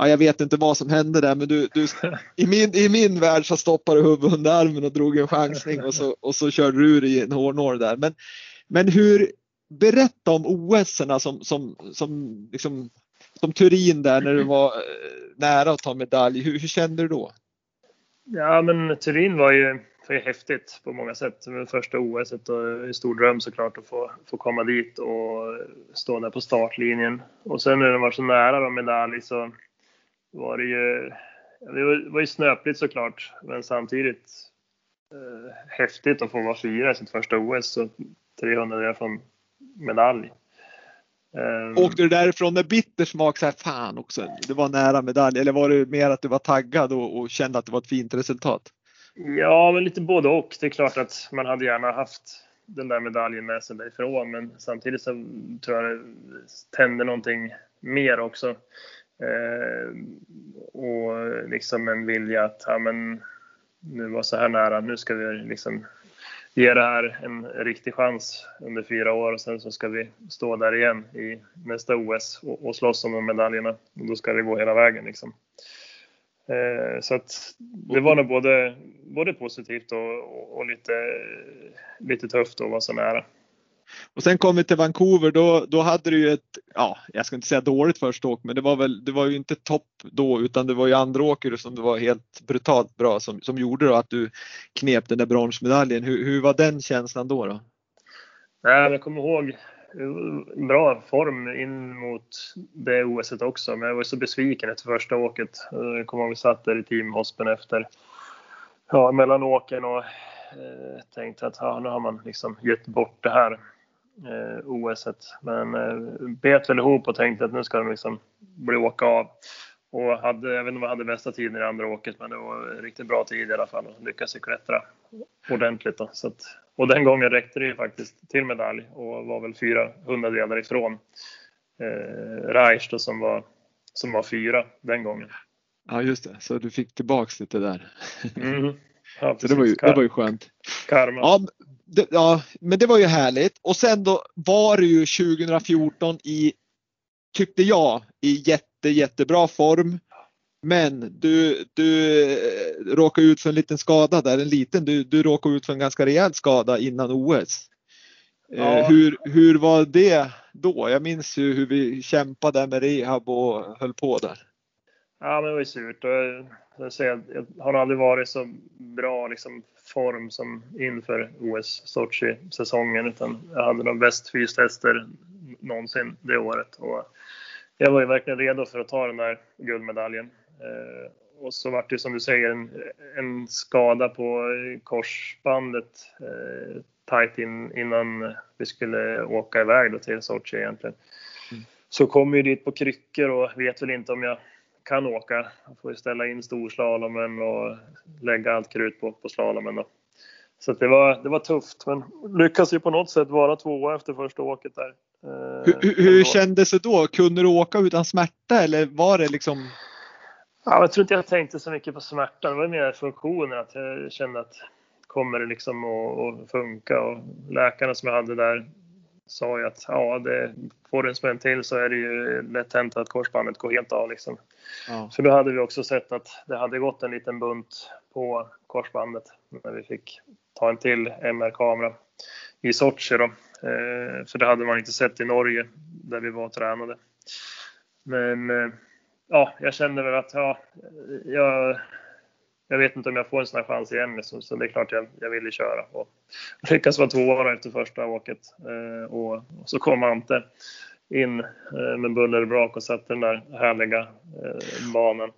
Ja, jag vet inte vad som hände där men du, du, i, min, i min värld så stoppade du huvudet under armen och drog en chansning och så, och så körde du ur i en hårnål där. Men, men hur, berätta om OS som, som, som, liksom, som Turin där när du var eh, nära att ta medalj. Hur, hur kände du då? Ja men Turin var ju det är häftigt på många sätt. Det första OS och en stor dröm såklart att få, få komma dit och stå där på startlinjen. Och sen när det var så nära då medalj så var det ju, det var, var ju snöpligt såklart, men samtidigt eh, häftigt att få vara fyra i sitt första OS så 300 från medalj. Um, ehm. Åkte du därifrån med bitter smak så här, fan också, det var nära medalj eller var det mer att du var taggad och, och kände att det var ett fint resultat? Ja, men lite både och. Det är klart att man hade gärna haft den där medaljen med sig därifrån, men samtidigt så tror jag det tände någonting mer också. Eh, och liksom en vilja att, ja men nu var så här nära, nu ska vi liksom ge det här en riktig chans under fyra år och sen så ska vi stå där igen i nästa OS och, och slåss om de medaljerna. Och då ska det gå hela vägen liksom. Eh, så att det var nog både, både positivt och, och, och lite, lite tufft att vara så nära. Och sen kom vi till Vancouver, då, då hade du ju ett, ja, jag ska inte säga dåligt första åk, men det var väl, det var ju inte topp då, utan det var ju andra åkare som det var helt brutalt bra som, som gjorde då att du knep den där bronsmedaljen. Hur, hur var den känslan då? då? Nej, jag kommer ihåg bra form in mot det OS också, men jag var så besviken efter första åket. Jag kommer ihåg vi satt där i teamhospen efter, ja, mellan åken och eh, tänkte att ja, nu har man liksom gett bort det här eh, OSet. Men eh, bet väl ihop och tänkte att nu ska de liksom bli åka av. Och hade, jag vet inte om jag hade bästa tiden i andra åket, men det var riktigt bra tid i alla fall och lyckades klättra ordentligt. Då. Så att, och den gången räckte det ju faktiskt till medalj och var väl fyra hundradelar ifrån eh, Reich då, som, var, som var fyra den gången. Ja just det, så du fick tillbaks lite där. Mm. Ja, så det var, ju, det var ju skönt. Karma. Ja, det, ja, men det var ju härligt. Och sen då var det ju 2014 i, tyckte jag, i jätte, jättebra form. Men du, du eh, råkade ut för en liten skada där, en liten, du, du råkade ut för en ganska rejäl skada innan OS. Eh, ja. Hur, hur var det då? Jag minns ju hur vi kämpade med rehab och höll på där. Ja, men det var ju surt. Jag, säger, jag har aldrig varit så bra liksom, form som inför OS Sochi-säsongen utan jag hade de bäst fystester någonsin det året. Och jag var ju verkligen redo för att ta den där guldmedaljen. Eh, och så vart det som du säger en, en skada på korsbandet eh, tajt in, innan vi skulle åka iväg då till Sochi egentligen. Mm. Så kom ju dit på kryckor och vet väl inte om jag kan åka. Jag får ju ställa in storslalomen och lägga allt krut på, på slalomen då. Så det var, det var tufft, men lyckas ju på något sätt vara tvåa efter första åket där. Eh, hur, hur kändes det då? Kunde du åka utan smärta eller var det liksom? Ja, jag tror inte jag tänkte så mycket på smärtan. Det var mer funktionen. Att jag kände att kommer det liksom att, funka? Och läkarna som jag hade där sa ju att ja, det, får du en smäll till så är det ju lätt hänt att korsbandet går helt av. Liksom. Ja. För då hade vi också sett att det hade gått en liten bunt på korsbandet när vi fick ta en till MR-kamera i Sochi. Då. Eh, för det hade man inte sett i Norge där vi var och tränade. Men eh, ja, jag kände väl att ja, jag, jag vet inte om jag får en sån här chans igen, så, så det är klart jag, jag ville köra. Och lyckas vara tvåa efter första åket. Eh, och, och, så kom Ante in eh, med buller och brak och satte den där härliga eh, banan.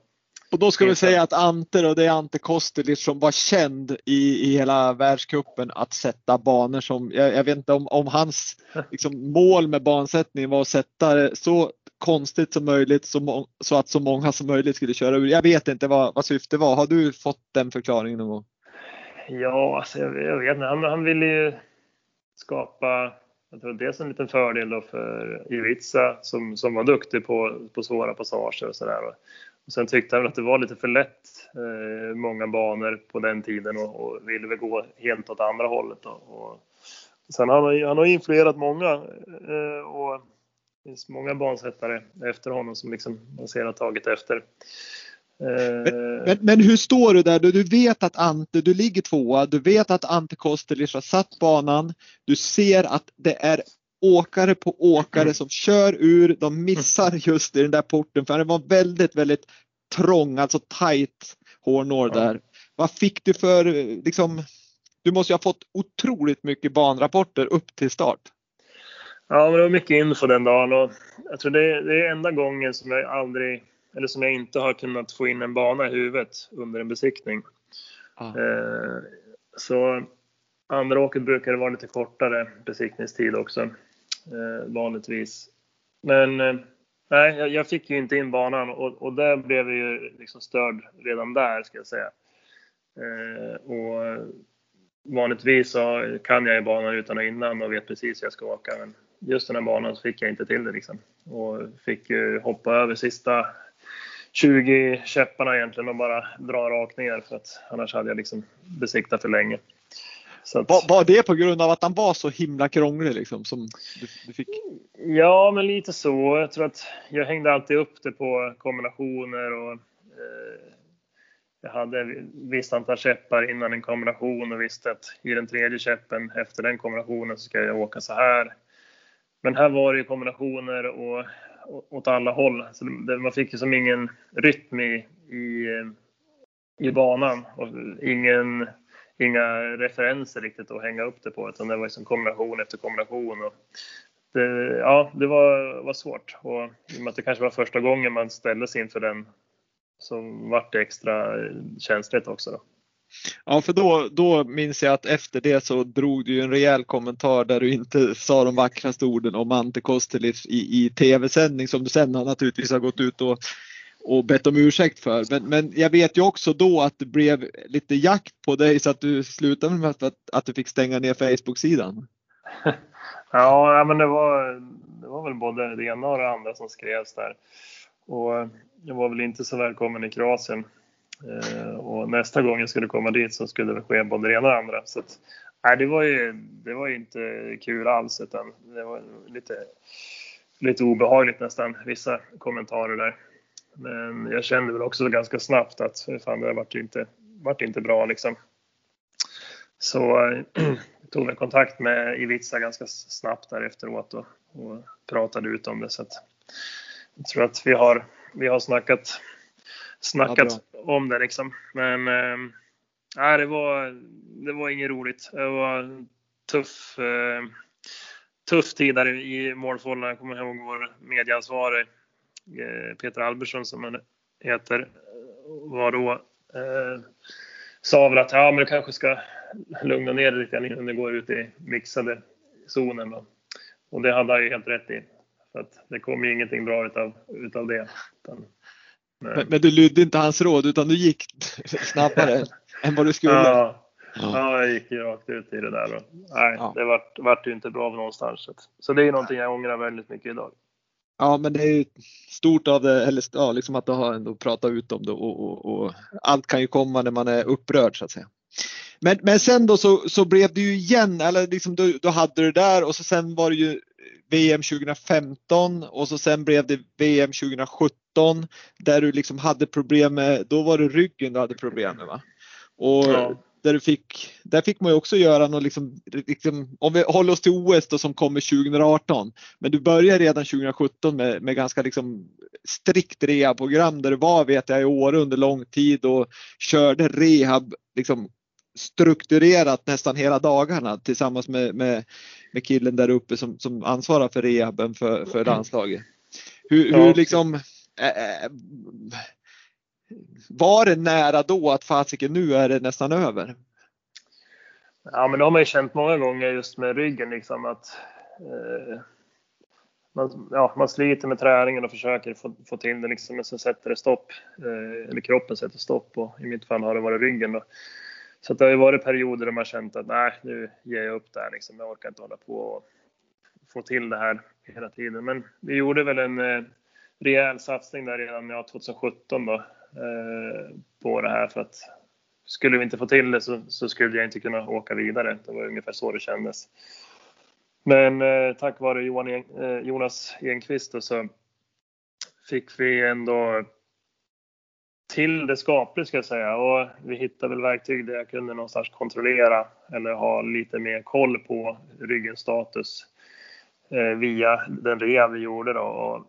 Och då ska vi säga att Ante då, det är Ante Kostelic som var känd i, i hela världskuppen att sätta banor som, jag, jag vet inte om, om hans liksom, mål med bansättningen var att sätta det så konstigt som möjligt så, så, att så många som möjligt skulle köra ur. Jag vet inte vad, vad syftet var. Har du fått den förklaringen någon gång? Ja, alltså jag, jag vet inte. Han, han ville ju skapa jag tror dels en liten fördel då för Ivica som, som var duktig på, på svåra passager och sådär. Och sen tyckte han att det var lite för lätt, eh, många banor på den tiden och, och ville väl gå helt åt andra hållet. Då. Och sen har han, han har influerat många eh, och det finns många bansättare efter honom som liksom man ser har tagit efter. Men, men, men, hur står du där? Du, du vet att Ante, du ligger tvåa, du vet att Ante Kostelic har satt banan. Du ser att det är åkare på åkare som kör ur, de missar just i den där porten för det var väldigt, väldigt trång, alltså tight hårnår där. Vad fick du för, liksom, du måste ju ha fått otroligt mycket banrapporter upp till start. Ja, men det var mycket info den dagen och jag tror det är, det är enda gången som jag aldrig, eller som jag inte har kunnat få in en bana i huvudet under en besiktning. Ah. Så andra åket brukar det vara lite kortare besiktningstid också, eh, vanligtvis. Men eh, nej, jag, jag, fick ju inte in banan och, och där blev jag ju liksom störd redan där, ska jag säga. Och vanligtvis så kan jag ju banan utan och innan och vet precis hur jag ska åka. Men just den här banan så fick jag inte till det liksom. Och fick ju hoppa över sista 20 käpparna egentligen och bara dra rakt ner för att annars hade jag liksom besiktat för länge. Att... Var, det på grund av att han var så himla krånglig liksom som du, du, fick? Ja, men lite så. Jag tror att jag hängde alltid upp det på kombinationer och eh, jag hade visst antal käppar innan en kombination och visste att i den tredje käppen efter den kombinationen så ska jag åka så här. Men här var det ju kombinationer och, och åt alla håll. Så det, man fick ju som ingen rytm i, i, eh, i banan och ingen, inga referenser riktigt att hänga upp det på. Utan det var liksom kombination efter kombination. Och det, ja, det var, var svårt. Och i och med att det kanske var första gången man ställdes inför den så vart det extra eh, känsligt också. Då. Ja, för då, då minns jag att efter det så drog du en rejäl kommentar där du inte sa de vackraste orden om Ante Kostelic i, i tv-sändning som du sen naturligtvis har gått ut och, och bett om ursäkt för. Men, men jag vet ju också då att det blev lite jakt på dig så att du slutade med att, att du fick stänga ner Facebook-sidan. Ja, men det var, det var väl både det ena och det andra som skrevs där. Och jag var väl inte så välkommen i Kroatien Eh, och nästa gång jag skulle komma dit så skulle det ske både det ena och det andra. Så att, nej, det, var ju, det var ju inte kul alls utan det var lite, lite obehagligt nästan, vissa kommentarer där. Men jag kände väl också ganska snabbt att fan, det där vart inte, vart inte bra liksom. Så eh, jag tog väl kontakt med Ivica ganska snabbt där efteråt och, och pratade ut om det. Så att jag tror att vi har, vi har snackat, snackat ja, om det liksom. Men äh, det, var, det var inget roligt. Det var tuff, äh, tuff tid där i målfållan. Jag kommer ihåg vår medieansvarig eh, Peter Albersson som han heter var då eh, sa väl att ja, men du kanske ska lugna ner dig lite grann innan du går ut i mixade zonen. Då. Och det hade han ju helt rätt i. För att det kom ju ingenting bra utav, utav det. Utan, men, men, du lydde inte hans råd utan du gick snabbare än vad du skulle? Ja, ja. ja jag gick ju rakt ut i det där. Och, nej, ja. det vart, vart ju inte bra någonstans. Så det är någonting jag ångrar väldigt mycket idag. Ja, men det är ju stort av det, eller ja, liksom att du har ändå pratat ut om det och, och, och, allt kan ju komma när man är upprörd så att säga. Men, men sen då så, så blev det ju igen, eller liksom du, du hade det där och så sen var det ju VM 2015 och så sen blev det VM 2017 där du liksom hade problem med, då var det ryggen du hade problem med va? Och ja där, du fick, där fick man ju också göra något, liksom, liksom, om vi håller oss till OS då som kommer 2018. Men du började redan 2017 med, med ganska liksom strikt rehabprogram där du var vet jag i Åre under lång tid och körde rehab liksom, strukturerat nästan hela dagarna tillsammans med, med, med killen där uppe som, som ansvarar för rehaben för, för landslaget. Hur, hur liksom äh, var det nära då att fasiken nu är det nästan över? Ja, men det har man ju känt många gånger just med ryggen liksom att eh, man, ja, man sliter med träningen och försöker få, få till det liksom, men så sätter det stopp. Eh, eller kroppen sätter stopp och i mitt fall har det varit ryggen då. Så det har ju varit perioder där man känt att nej, nu ger jag upp där liksom. Jag orkar inte hålla på och få till det här hela tiden. Men vi gjorde väl en eh, rejäl satsning där redan ja, 2017 då Eh, på det här för att skulle vi inte få till det så, så, skulle jag inte kunna åka vidare. Det var ungefär så det kändes. Men eh, tack vare Johan, eh, Jonas Enqvist så fick vi ändå till det skapligt ska jag säga och vi hittade väl verktyg där jag kunde någonstans kontrollera eller ha lite mer koll på ryggens status eh, via den rehab vi gjorde då. Och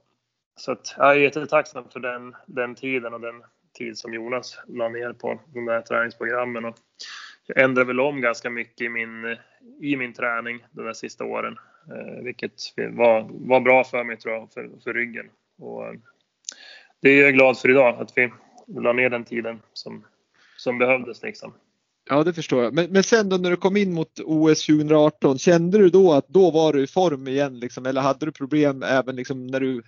så att jag är jättetacksam för den, den tiden och den tid som Jonas la ner på de där träningsprogrammen. Och jag ändrade väl om ganska mycket i min, i min träning de där sista åren, eh, vilket var, var bra för mig tror jag, för, för ryggen. Och eh, det är jag glad för idag, att vi la ner den tiden som, som behövdes liksom. Ja, det förstår jag. Men, men sen då när du kom in mot OS 2018, kände du då att då var du i form igen liksom, eller hade du problem även liksom när du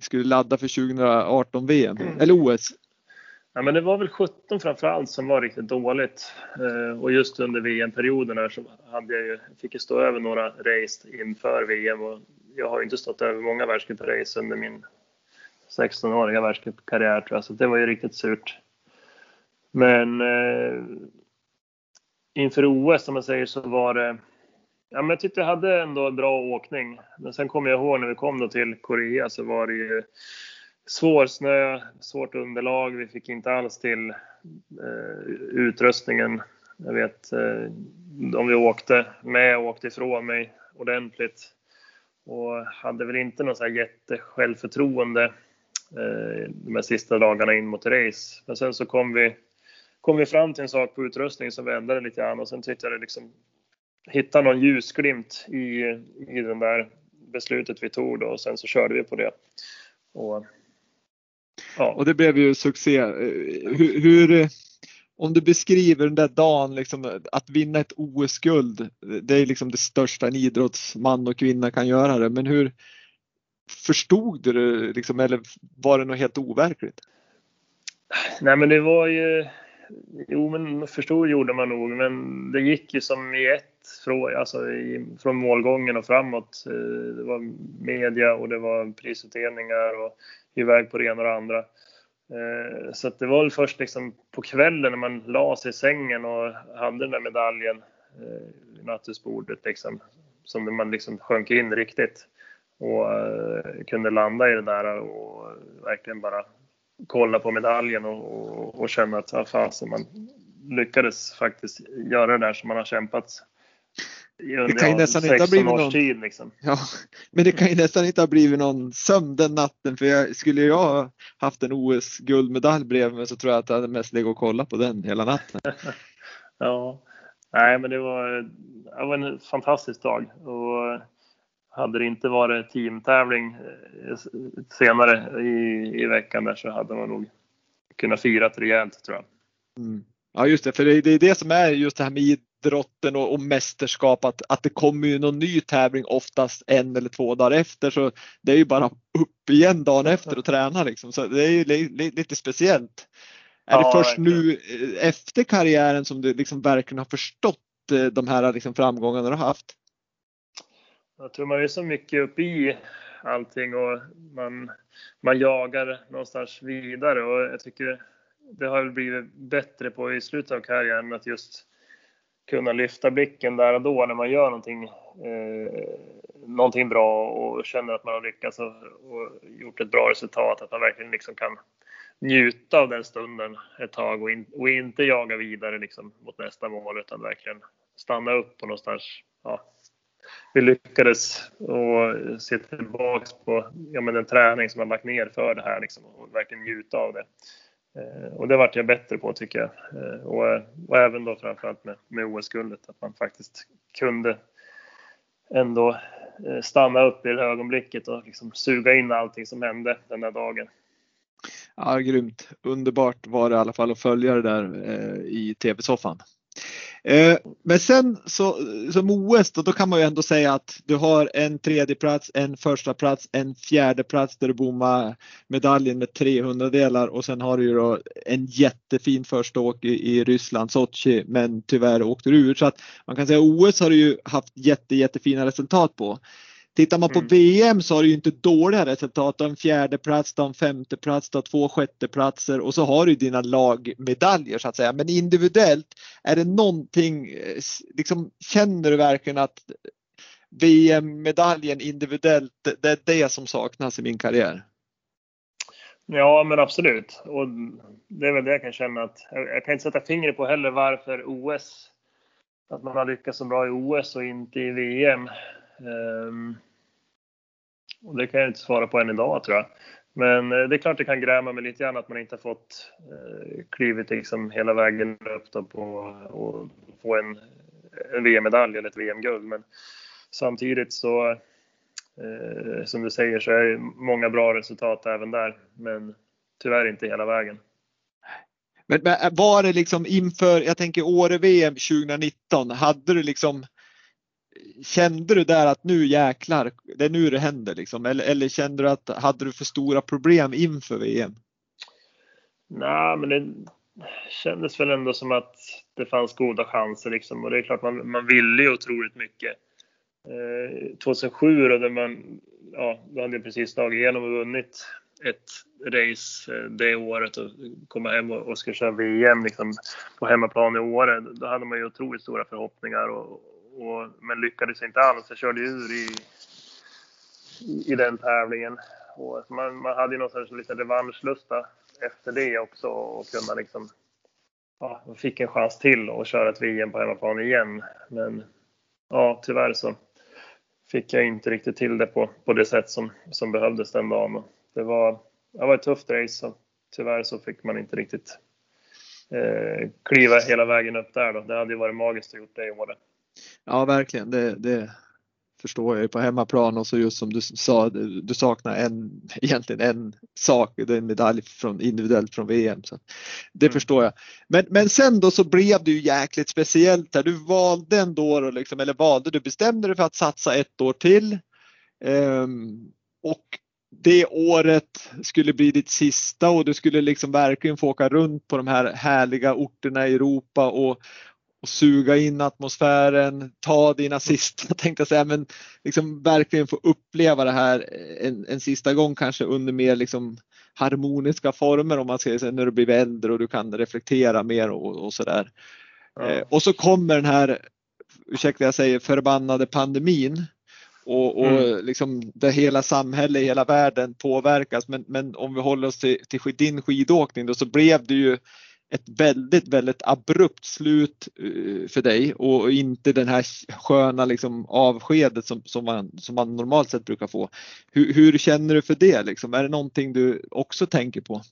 skulle ladda för 2018 VM mm. eller OS? Ja, men det var väl 17 framför allt som var riktigt dåligt. Eh, och just under VM-perioden här så hade jag ju, fick jag stå över några race inför VM och jag har ju inte stått över många världscuprace under min 16-åriga världscupkarriär tror jag, så det var ju riktigt surt. Men eh, inför OS om man säger så var det Ja, men jag tyckte jag hade ändå bra åkning. Men sen kommer jag ihåg när vi kom då till Korea så var det ju svår snö, svårt underlag. Vi fick inte alls till eh, utrustningen. Jag vet eh, de vi åkte med åkte ifrån mig ordentligt och hade väl inte något så här jättesjälvförtroende Eh, de här sista dagarna in mot race. Men sen så kom vi, kom vi fram till en sak på utrustningen som vände lite grann och sen tyckte jag det liksom hitta någon ljusglimt i, i den där beslutet vi tog då och sen så körde vi på det. Och, ja. och det blev ju succé. Eh, hur, hur, om du beskriver den där dagen, liksom, att vinna ett OS-guld, det är liksom det största en idrottsman och kvinna kan göra det. Men hur förstod du det liksom, eller var det något helt overkligt? Nej men det var ju, jo men förstod gjorde man nog, men det gick ju som i ett från, alltså i, från målgången och framåt. Eh, det var media och det var prisutdelningar och iväg på det ena och det andra. Eh, så så det var väl först liksom på kvällen när man la sig i sängen och hade den där medaljen eh, vid nattduksbordet liksom, som man liksom sjönk in riktigt och kunde landa i det där och verkligen bara kolla på medaljen och, och, och känna att ja, fasen, man lyckades faktiskt göra det där som man har kämpat under det kan ju nästan inte ha blivit någon, tid. Liksom. Ja, men det kan ju nästan inte ha blivit någon sömn den natten för jag, skulle jag haft en OS-guldmedalj bredvid mig så tror jag att jag hade mest legat och kollat på den hela natten. ja, nej men det var, det var en fantastisk dag och hade det inte varit teamtävling eh, senare i, i veckan där så hade man nog kunnat fira rejält tror jag. Mm. Ja just det, för det är det som är just det här med idrotten och, och mästerskap att, att det kommer ju någon ny tävling oftast en eller två dagar efter så det är ju bara upp igen dagen efter och träna liksom. Så det är ju li, li, lite speciellt. Är ja, det först verkligen. nu eh, efter karriären som du liksom verkligen har förstått eh, de här liksom framgångarna du har haft? Jag tror man är så mycket uppe i allting och man, man jagar någonstans vidare och jag tycker det har blivit bättre på i slutet av karriären att just kunna lyfta blicken där och då när man gör någonting, eh, någonting bra och känner att man har lyckats och, och, gjort ett bra resultat. Att man verkligen liksom kan njuta av den stunden ett tag och, in, och inte jaga vidare liksom mot nästa mål utan verkligen stanna upp och någonstans ja, vi lyckades och se tillbaks på ja, men den träning som man lagt ner för det här liksom, och verkligen njuta av det. Eh, och det vart jag bättre på tycker jag. Eh, och, och även då framförallt med, med OS-guldet, att man faktiskt kunde ändå eh, stanna upp i det ögonblicket och liksom suga in allting som hände den där dagen. Ja, grymt. Underbart var det i alla fall att följa det där eh, i tv-soffan. Eh, men sen så, som OS då, då kan man ju ändå säga att du har en tredje plats, en första plats, en fjärde plats där du bommar medaljen med 300 delar och sen har du ju då en jättefin första åk i, i Ryssland, Sochi, men tyvärr åkte du ur. Så att man kan säga OS har du ju haft jätte, jättefina resultat på. Tittar man på mm. VM så har du ju inte dåliga resultat. Du har en fjärde plats, du har en femte plats, du har två sjätteplatser och så har du dina lagmedaljer så att säga. Men individuellt, är det någonting, eh, liksom, känner du verkligen att VM-medaljen individuellt, det är det som saknas i min karriär? Ja, men absolut. Och det är väl det jag kan känna att jag kan inte sätta fingret på heller varför OS, att man har lyckats så bra i OS och inte i VM. Ehm, och det kan jag inte svara på än idag tror jag. Men eh, det är klart det kan gräma mig lite grann att man inte har fått eh, klivit liksom hela vägen upp då på och få en, en VM-medalj eller ett VM-guld. Men samtidigt så, eh, som du säger, så är det många bra resultat även där. Men tyvärr inte hela vägen. Men, men eh, var det liksom inför, jag tänker Åre-VM 2019, hade du liksom Kände du där att nu jäklar, det är nu det händer liksom? Eller, eller kände du att hade du för stora problem inför VM? Nej, men det kändes väl ändå som att det fanns goda chanser liksom. Och det är klart man, man ville ju otroligt mycket. Eh, 2007 då, där man, ja, då hade jag precis slagit igenom och vunnit ett race eh, det året och komma hem och, och ska köra VM liksom, på hemmaplan i Åre. Då hade man ju otroligt stora förhoppningar och, och, men lyckades inte alls. Jag körde ur i, i, den tävlingen. Och man, man hade ju någon sorts lite revanschlusta efter det också och kunna liksom ja, fick en chans till att köra ett VM på hemmaplan igen. Men ja, tyvärr så fick jag inte riktigt till det på, på det sätt som, som behövdes den dagen. Det var, det var ett tufft race och tyvärr så fick man inte riktigt eh, kliva hela vägen upp där då. Det hade ju varit magiskt att gjort det i år. Ja, verkligen. Det, det förstår jag ju på hemmaplan och så just som du sa, du saknar en, egentligen en sak, det är en medalj från, individuellt från VM. Så det mm. förstår jag. Men, men sen då så blev det ju jäkligt speciellt här. Du valde ändå, då liksom, eller valde, du bestämde dig för att satsa ett år till. Um, och det året skulle bli ditt sista och du skulle liksom verkligen få åka runt på de här härliga orterna i Europa och, och suga in atmosfären, ta dina sista, tänkte jag säga, men liksom verkligen få uppleva det här en, en sista gång kanske under mer liksom harmoniska former om man säger så, när du blir äldre och du kan reflektera mer och, och sådär. Ja. Eh, och så kommer den här, ursäkta jag säger förbannade pandemin och, och mm. liksom där hela samhället, hela världen påverkas. Men, men om vi håller oss till, till din skidåkning då så blev det ju ett väldigt, väldigt abrupt slut eh, för dig och inte den här sköna liksom avskedet som, som, man, som man normalt sett brukar få. Hur, hur känner du för det? Liksom? Är det någonting du också tänker på?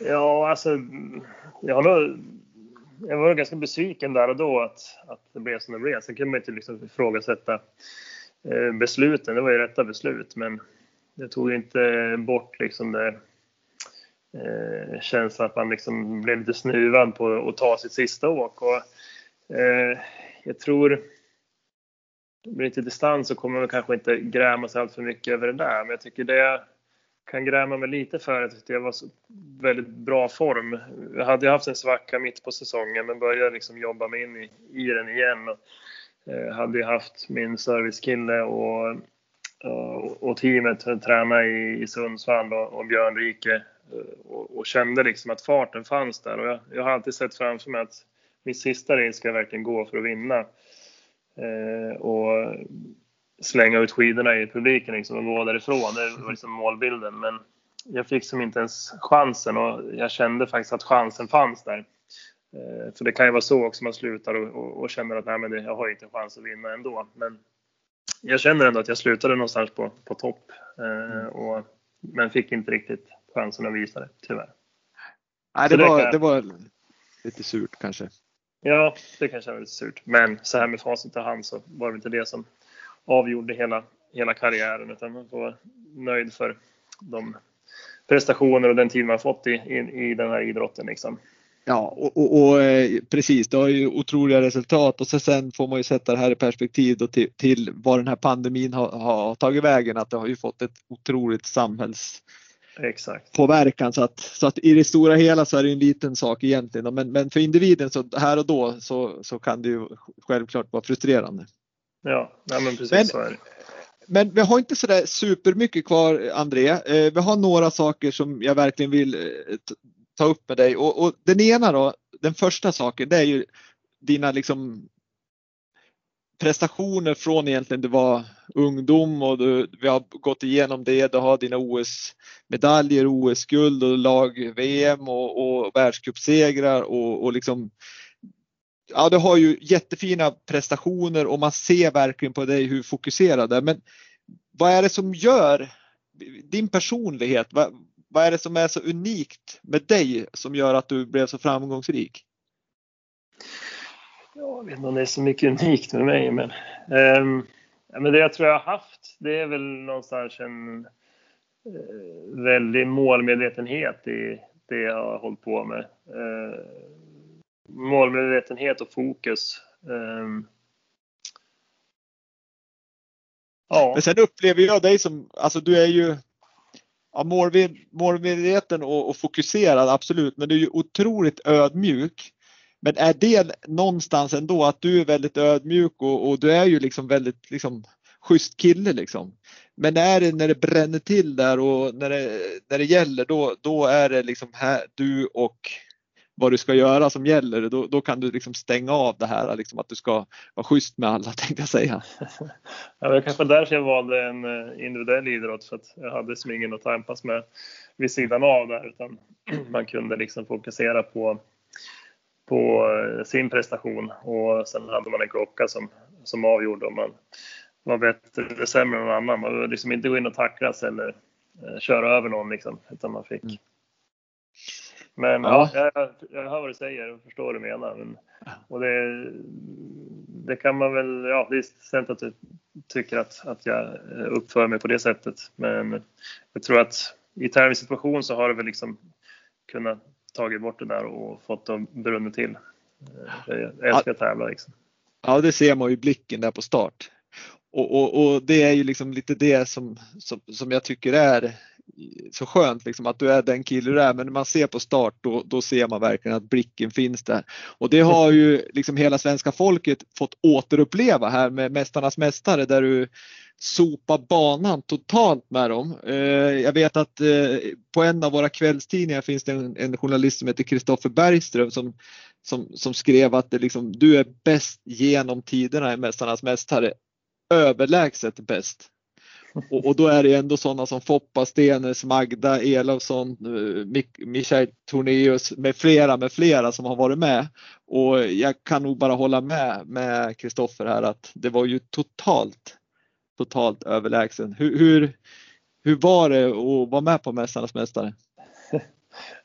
Ja, alltså jag, har nog, jag var ganska besviken där och då att, att det blev som det blev. Sen kan man inte liksom ifrågasätta eh, besluten. Det var ju rätta beslut, men det tog inte bort liksom det eh, känslan att man liksom blev lite snuvad på att ta sitt sista åk. Och, eh, jag tror, med lite distans så kommer man kanske inte gräma sig allt för mycket över det där, men jag tycker det kan gräma mig lite för att jag var i väldigt bra form. Jag hade haft en svacka mitt på säsongen men började liksom jobba mig in i, i den igen. Och, eh, hade ju haft min servicekille och, och, och teamet träna i, i Sundsvall och, och Björn Rike och, och, kände liksom att farten fanns där. Och jag, jag har alltid sett framför mig att min sista race ska jag verkligen gå för att vinna. Eh, och slänga ut skidorna i publiken liksom och gå därifrån. Det var liksom målbilden. Men jag fick som inte ens chansen och jag kände faktiskt att chansen fanns där. Eh, för det kan ju vara så också man slutar och, och, och känner att nej, men det, jag har inte en chans att vinna ändå. Men jag känner ändå att jag slutade någonstans på, på topp. Eh, och, men fick inte riktigt chansen att visa det, tyvärr. Nej, det, var, det, det var lite surt kanske. Ja, det kanske var lite surt. Men så här med facit i hand så var det inte det som avgjorde hela, hela karriären utan man får vara nöjd för de prestationer och den tid man fått i, i, i den här idrotten. Liksom. Ja, och, och, och, eh, precis, det har ju otroliga resultat och så sen får man ju sätta det här i perspektiv då till, till vad den här pandemin har, har, tagit vägen, att det har ju fått ett otroligt samhälls Exakt. påverkan så att, så att i det stora hela så är det en liten sak egentligen men, men för individen så här och då så, så kan det ju självklart vara frustrerande. Ja, nej men precis men, så är det. Men vi har inte sådär supermycket kvar André. Eh, vi har några saker som jag verkligen vill eh, ta upp med dig och, och den ena då, den första saken det är ju dina liksom prestationer från egentligen du var ungdom och du, vi har gått igenom det. Du har dina OS-medaljer, OS-guld och lag-VM och, och världscupsegrar och, och liksom ja, du har ju jättefina prestationer och man ser verkligen på dig hur fokuserad du är. Men vad är det som gör din personlighet? Vad, vad är det som är så unikt med dig som gör att du blev så framgångsrik? Jag vet inte om det är så mycket unikt med mig, men, um, men det jag tror jag har haft, det är väl någonstans en uh, väldig målmedvetenhet i det jag har hållit på med. Uh, målmedvetenhet och fokus. Um, ja. Men sen upplever jag dig som, alltså du är ju ja, målmedveten och, och fokuserad, absolut, men du är ju otroligt ödmjuk. Men är det någonstans ändå att du är väldigt ödmjuk och, och du är ju liksom väldigt liksom schysst kille liksom. Men är det när det bränner till där och när det, när det gäller då, då är det liksom här, du och vad du ska göra som gäller, då, då kan du liksom stänga av det här liksom att du ska vara schysst med alla tänkte jag säga. Ja, det var kanske därför jag valde en eh, individuell idrott för att jag hade som ingen att tampas med vid sidan av där utan man kunde liksom fokusera på, på eh, sin prestation och sen hade man en klocka som, som avgjorde om man var bättre eller sämre än någon annan. Man behövde liksom inte gå in och tacklas eller eh, köra över någon liksom, utan man fick mm men ja. ja jag, jag hör vad du säger och förstår vad du menar. Men, och det, det kan man väl, ja det är sant att du tycker att, att jag uppför mig på det sättet. Men jag tror att i tävlingssituation så har du väl liksom kunnat tagit bort det där och fått det brunna till. Jag älskar att tävla liksom. Ja, det ser man ju i blicken där på start. Och, och, och, det är ju liksom lite det som, som, som jag tycker är så skönt liksom att du är den kille du är men när man ser på start då, då ser man verkligen att blicken finns där. Och det har ju liksom hela svenska folket fått återuppleva här med Mästarnas Mästare där du sopar banan totalt med dem. Eh, jag vet att eh, på en av våra kvällstidningar finns det en, en journalist som heter Kristoffer Bergström som, som, som skrev att det liksom, du är bäst genom tiderna i Mästarnas Mästare överlägset bäst. Och, och, då är det ändå sådana som Foppa Stenes, Magda Elofsson, eh, Mik Michael Tornéus med flera med flera som har varit med. Och jag kan nog bara hålla med med Kristoffer här att det var ju totalt, totalt överlägsen. Hur, hur, hur var det att vara med på Mästarnas Mästare?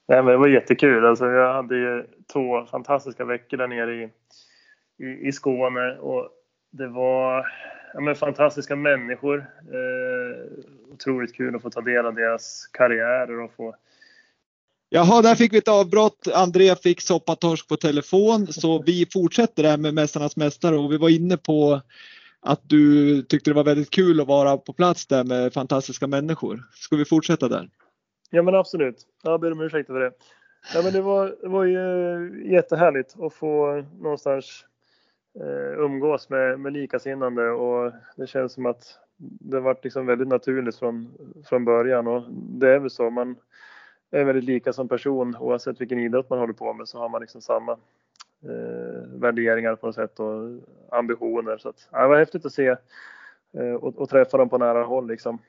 Nej, men det var jättekul. Alltså, jag hade ju två fantastiska veckor där nere i, i, i Skåne och det var ja, men fantastiska människor. Eh, otroligt kul att få ta del av deras karriärer och få Jaha, där fick vi ett avbrott. André fick soppatorsk på telefon så vi fortsätter där med Mästarnas Mästare och vi var inne på att du tyckte det var väldigt kul att vara på plats där med fantastiska människor. Ska vi fortsätta där? Ja men absolut. Jag ber om ursäkt för det. Ja, men det, var, det var ju jättehärligt att få någonstans eh, Eh, umgås med, med likasinnande och det känns som att det varit liksom väldigt naturligt från, från början och det är väl så. Man är väldigt lika som person oavsett vilken idrott man håller på med så har man liksom samma eh, värderingar på något sätt och ambitioner. Så att, ja, det var häftigt att se eh, och, och, träffa dem på nära håll liksom.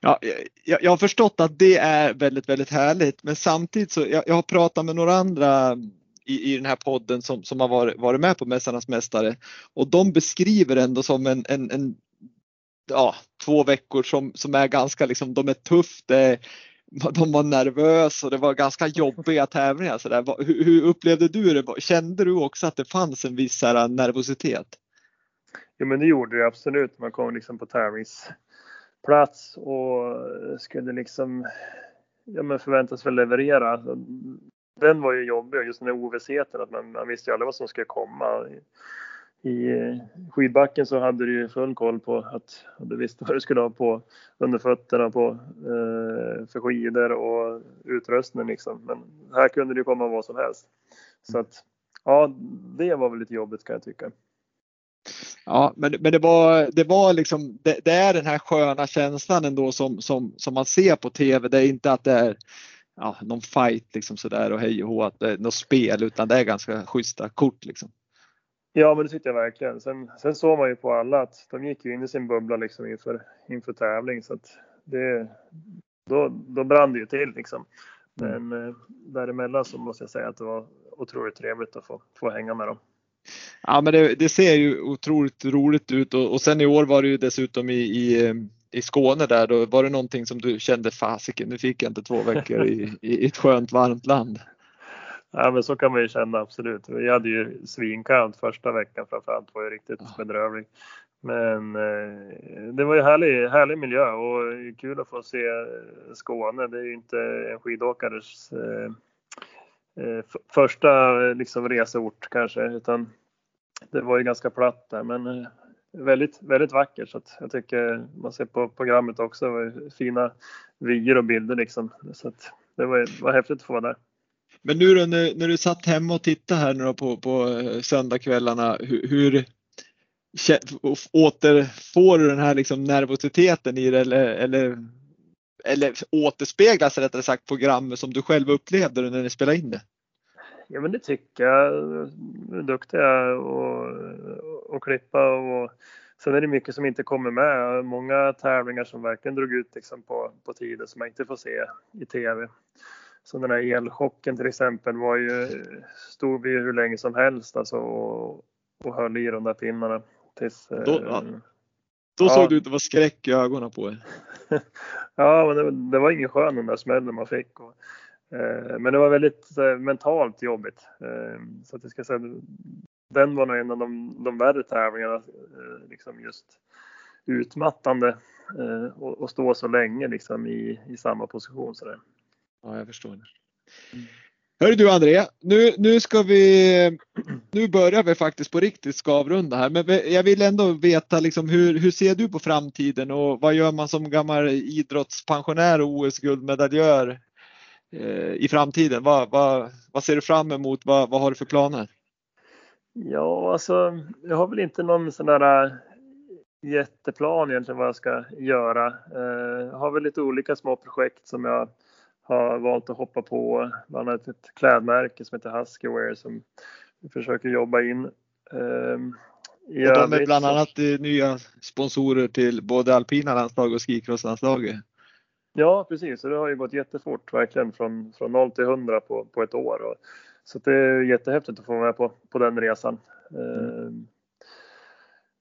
Ja, jag, jag, har förstått att det är väldigt, väldigt härligt, men samtidigt så jag, jag har pratat med några andra i, i den här podden som, som har varit, varit med på Mästarnas Mästare och de beskriver ändå som en, en, en ja, två veckor som, som är ganska liksom, de är tufft, det, de var nervösa och det var ganska jobbiga tävlingar. Så där. Hur, hur upplevde du det? Kände du också att det fanns en viss här, eh, nervositet? Ja men det gjorde det absolut. Man kom liksom på tävlingsplats och skulle liksom ja, men förväntas väl leverera den var ju jobbig, just den här ovissheten att man, man visste ju aldrig vad som skulle komma. I, skidbacken så hade du ju full koll på att du visste vad du skulle ha på under fötterna på, eh, för skidor och utrustning liksom. Men här kunde det ju komma vad som helst. Så att ja, det var väl lite jobbigt kan jag tycka. Ja, men, men det var, det var liksom, det, det, är den här sköna känslan ändå som, som, som man ser på TV. Det är inte att det är ja, någon fight liksom sådär och hej och hå, något spel utan det är ganska schyssta kort liksom. Ja, men det tyckte jag verkligen. Sen, sen såg man ju på alla att de gick ju in i sin bubbla liksom inför, inför tävling så att det, då, då brann det ju till liksom. Mm. Men mm. däremellan så måste jag säga att det var otroligt trevligt att få, få hänga med dem. Ja, men det, det ser ju otroligt roligt ut och, och sen i år var det ju dessutom i, i eh, i Skåne där, då var det någonting som du kände fasiken, nu fick jag inte två veckor i, i ett skönt varmt land? Ja men så kan man ju känna absolut. Vi hade ju svinkallt första veckan framförallt, var ju riktigt ja. bedrövlig. Men eh, det var ju härlig, härlig miljö och kul att få se Skåne. Det är ju inte en skidåkares eh, eh, första liksom, reseort kanske, utan det var ju ganska platt där. Men eh, väldigt, väldigt vacker så att jag tycker man ser på programmet också fina vyer och bilder liksom. Så att det var, var häftigt att få vara där. Men nu då när, när du satt hemma och tittade här nu då på, på eh, söndagskvällarna, hur, hur återfår du den här liksom nervositeten i det eller, eller, eller återspeglas rättare sagt programmet som du själv upplevde när ni spelade in det? Ja men det tycker jag. Duktiga och, och klippa och sen är det mycket som inte kommer med. Många tävlingar som verkligen drog ut liksom på, på tiden som man inte får se i TV. Så den här elchocken till exempel var ju, stod vi hur länge som helst alltså och, och höll i de där pinnarna. Tills, då, ja. då ja. såg du ut att vara skräck i ögonen på er. ja, men det, det, var ingen skön den där smällen man fick. Och, Eh, men det var väldigt eh, mentalt jobbigt. Eh, så att jag ska säga, den var nog en av de, de värre tävlingarna. Liksom just utmattande och, stå så länge liksom i, i samma position. Så där. Ja, jag förstår. Det. Mm. Hörru du André, nu, nu ska vi, nu börjar vi faktiskt på riktigt ska avrunda här, men jag vill ändå veta liksom hur, hur ser du på framtiden och vad gör man som gammal idrottspensionär och OS-guldmedaljör Eh, i framtiden? Vad, vad, vad ser du fram emot? Vad, vad har du för planer? Ja, alltså jag har väl inte någon sån där äh, jätteplan egentligen vad jag ska göra. Eh, jag har väl lite olika små projekt som jag har valt att hoppa på. Bland annat ett klädmärke som heter Huskywear som vi försöker jobba in. Ehm, I och de är bland annat så... nya sponsorer till både alpina landslag och skicrosslandslaget. Ja, precis. Så det har ju gått jättefort verkligen från, från 0 till 100 på, på ett år. Och, så det är jättehäftigt att få vara med på, på den resan. Mm.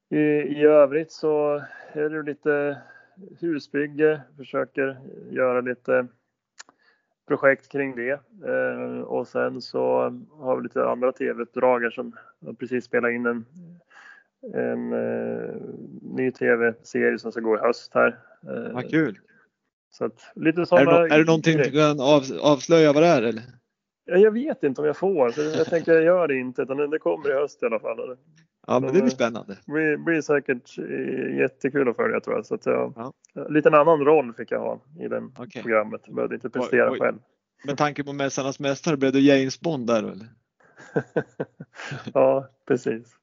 I, I övrigt så är det lite husbygge, försöker göra lite projekt kring det. Eh, och sen så har vi lite andra tv-uppdrag som precis spelat in en, en eh, ny tv-serie som ska gå i höst här. Eh, Vad kul! Så att, lite sådana är, det, är det någonting du kan av, avslöja vad det är eller? Ja, jag vet inte om jag får, så jag tänker jag gör det inte utan det kommer i höst i alla fall. Ja, men det blir spännande. Det blir, blir säkert eh, jättekul att följa tror jag. Så att jag, ja. Lite en annan roll fick jag ha i det okay. programmet. Jag behövde inte prestera oj, oj. själv. Med tanke på Mästarnas Mästare blev du James Bond där eller? ja, precis.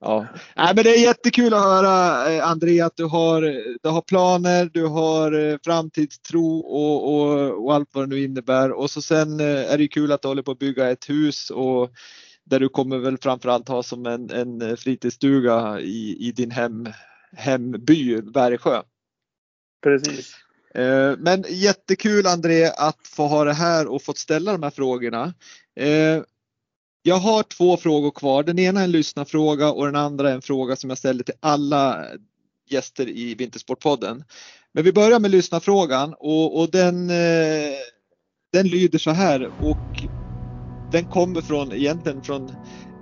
Ja, Nej, men det är jättekul att höra eh, André att du har, du har planer, du har eh, framtidstro och, och, och allt vad det nu innebär. Och så sen är det kul att du håller på att bygga ett hus och där du kommer väl framförallt ha som en, en fritidsstuga i, i din hem, hemby Bergsjö. Precis. Eh, men jättekul André att få ha det här och fått ställa de här frågorna. Jag har två frågor kvar. Den ena är en lyssnarfråga och den andra är en fråga som jag ställer till alla gäster i Vintersportpodden. Men vi börjar med lyssnarfrågan och, och den, eh, den lyder så här och den kommer från egentligen från,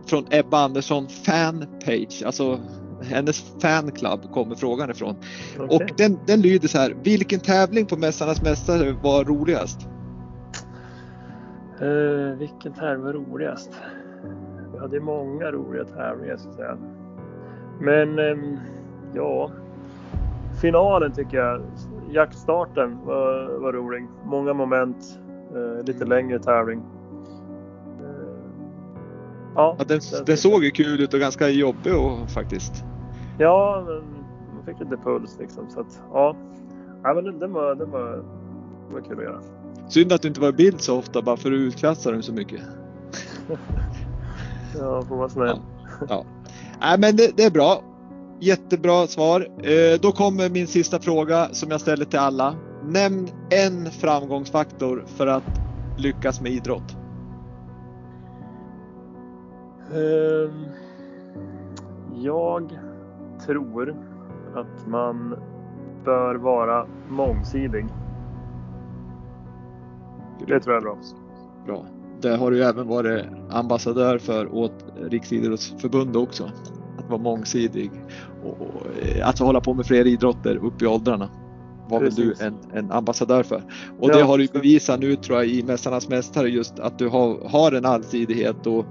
från Ebba Andersson fanpage, alltså hennes fanclub kommer frågan ifrån. Okay. Och den, den lyder så här, vilken tävling på Mästarnas Mästare var roligast? Uh, vilken tävling var roligast? Vi hade många roliga tävlingar så att säga. Men um, ja, finalen tycker jag, jaktstarten var, var rolig. Många moment, uh, lite längre tävling. Ja, ja den, den såg ju kul ut och ganska jobbig och, faktiskt. Ja, men man fick lite puls liksom. Så att, ja. ja men den, den, var, den, var, den var kul att göra. Synd att du inte var i bild så ofta bara för att utklassa den så mycket. ja, får vara snäll. Ja, ja. Nej, men det, det, är bra. Jättebra svar. Eh, då kommer min sista fråga som jag ställer till alla. Nämn en framgångsfaktor för att lyckas med idrott. Ehm, jag tror att man bör vara mångsidig. Det tror jag är bra. Bra. Det har du även varit ambassadör för åt Riksidrottsförbundet också. Att vara mångsidig och, och alltså hålla på med fler idrotter upp i åldrarna var väl du en, en, ambassadör för. Och ja, det har du bevisat nu tror jag i Mästarnas Mästare just att du har, har en allsidighet och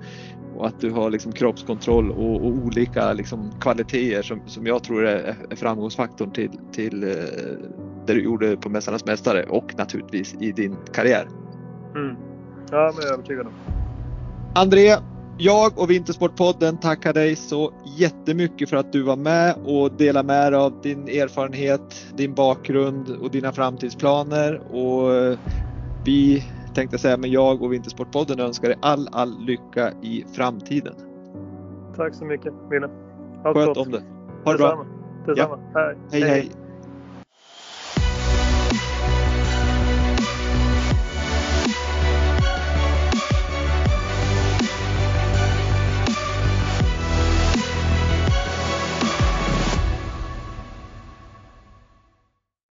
och att du har liksom kroppskontroll och, och olika liksom kvaliteter som, som jag tror är, är framgångsfaktorn till, till eh, det du gjorde på Mästarnas Mästare och naturligtvis i din karriär. Mm. Ja, men jag är övertygad om. André, jag och Vintersportpodden tackar dig så jättemycket för att du var med och delade med dig av din erfarenhet, din bakgrund och dina framtidsplaner. Och eh, vi tänkte säga, men jag och Vintersportpodden önskar dig all, all lycka i framtiden. Tack så mycket, Wille. Sköt om det. Ha det bra. Detsamma. Ja. Hej. hej. hej.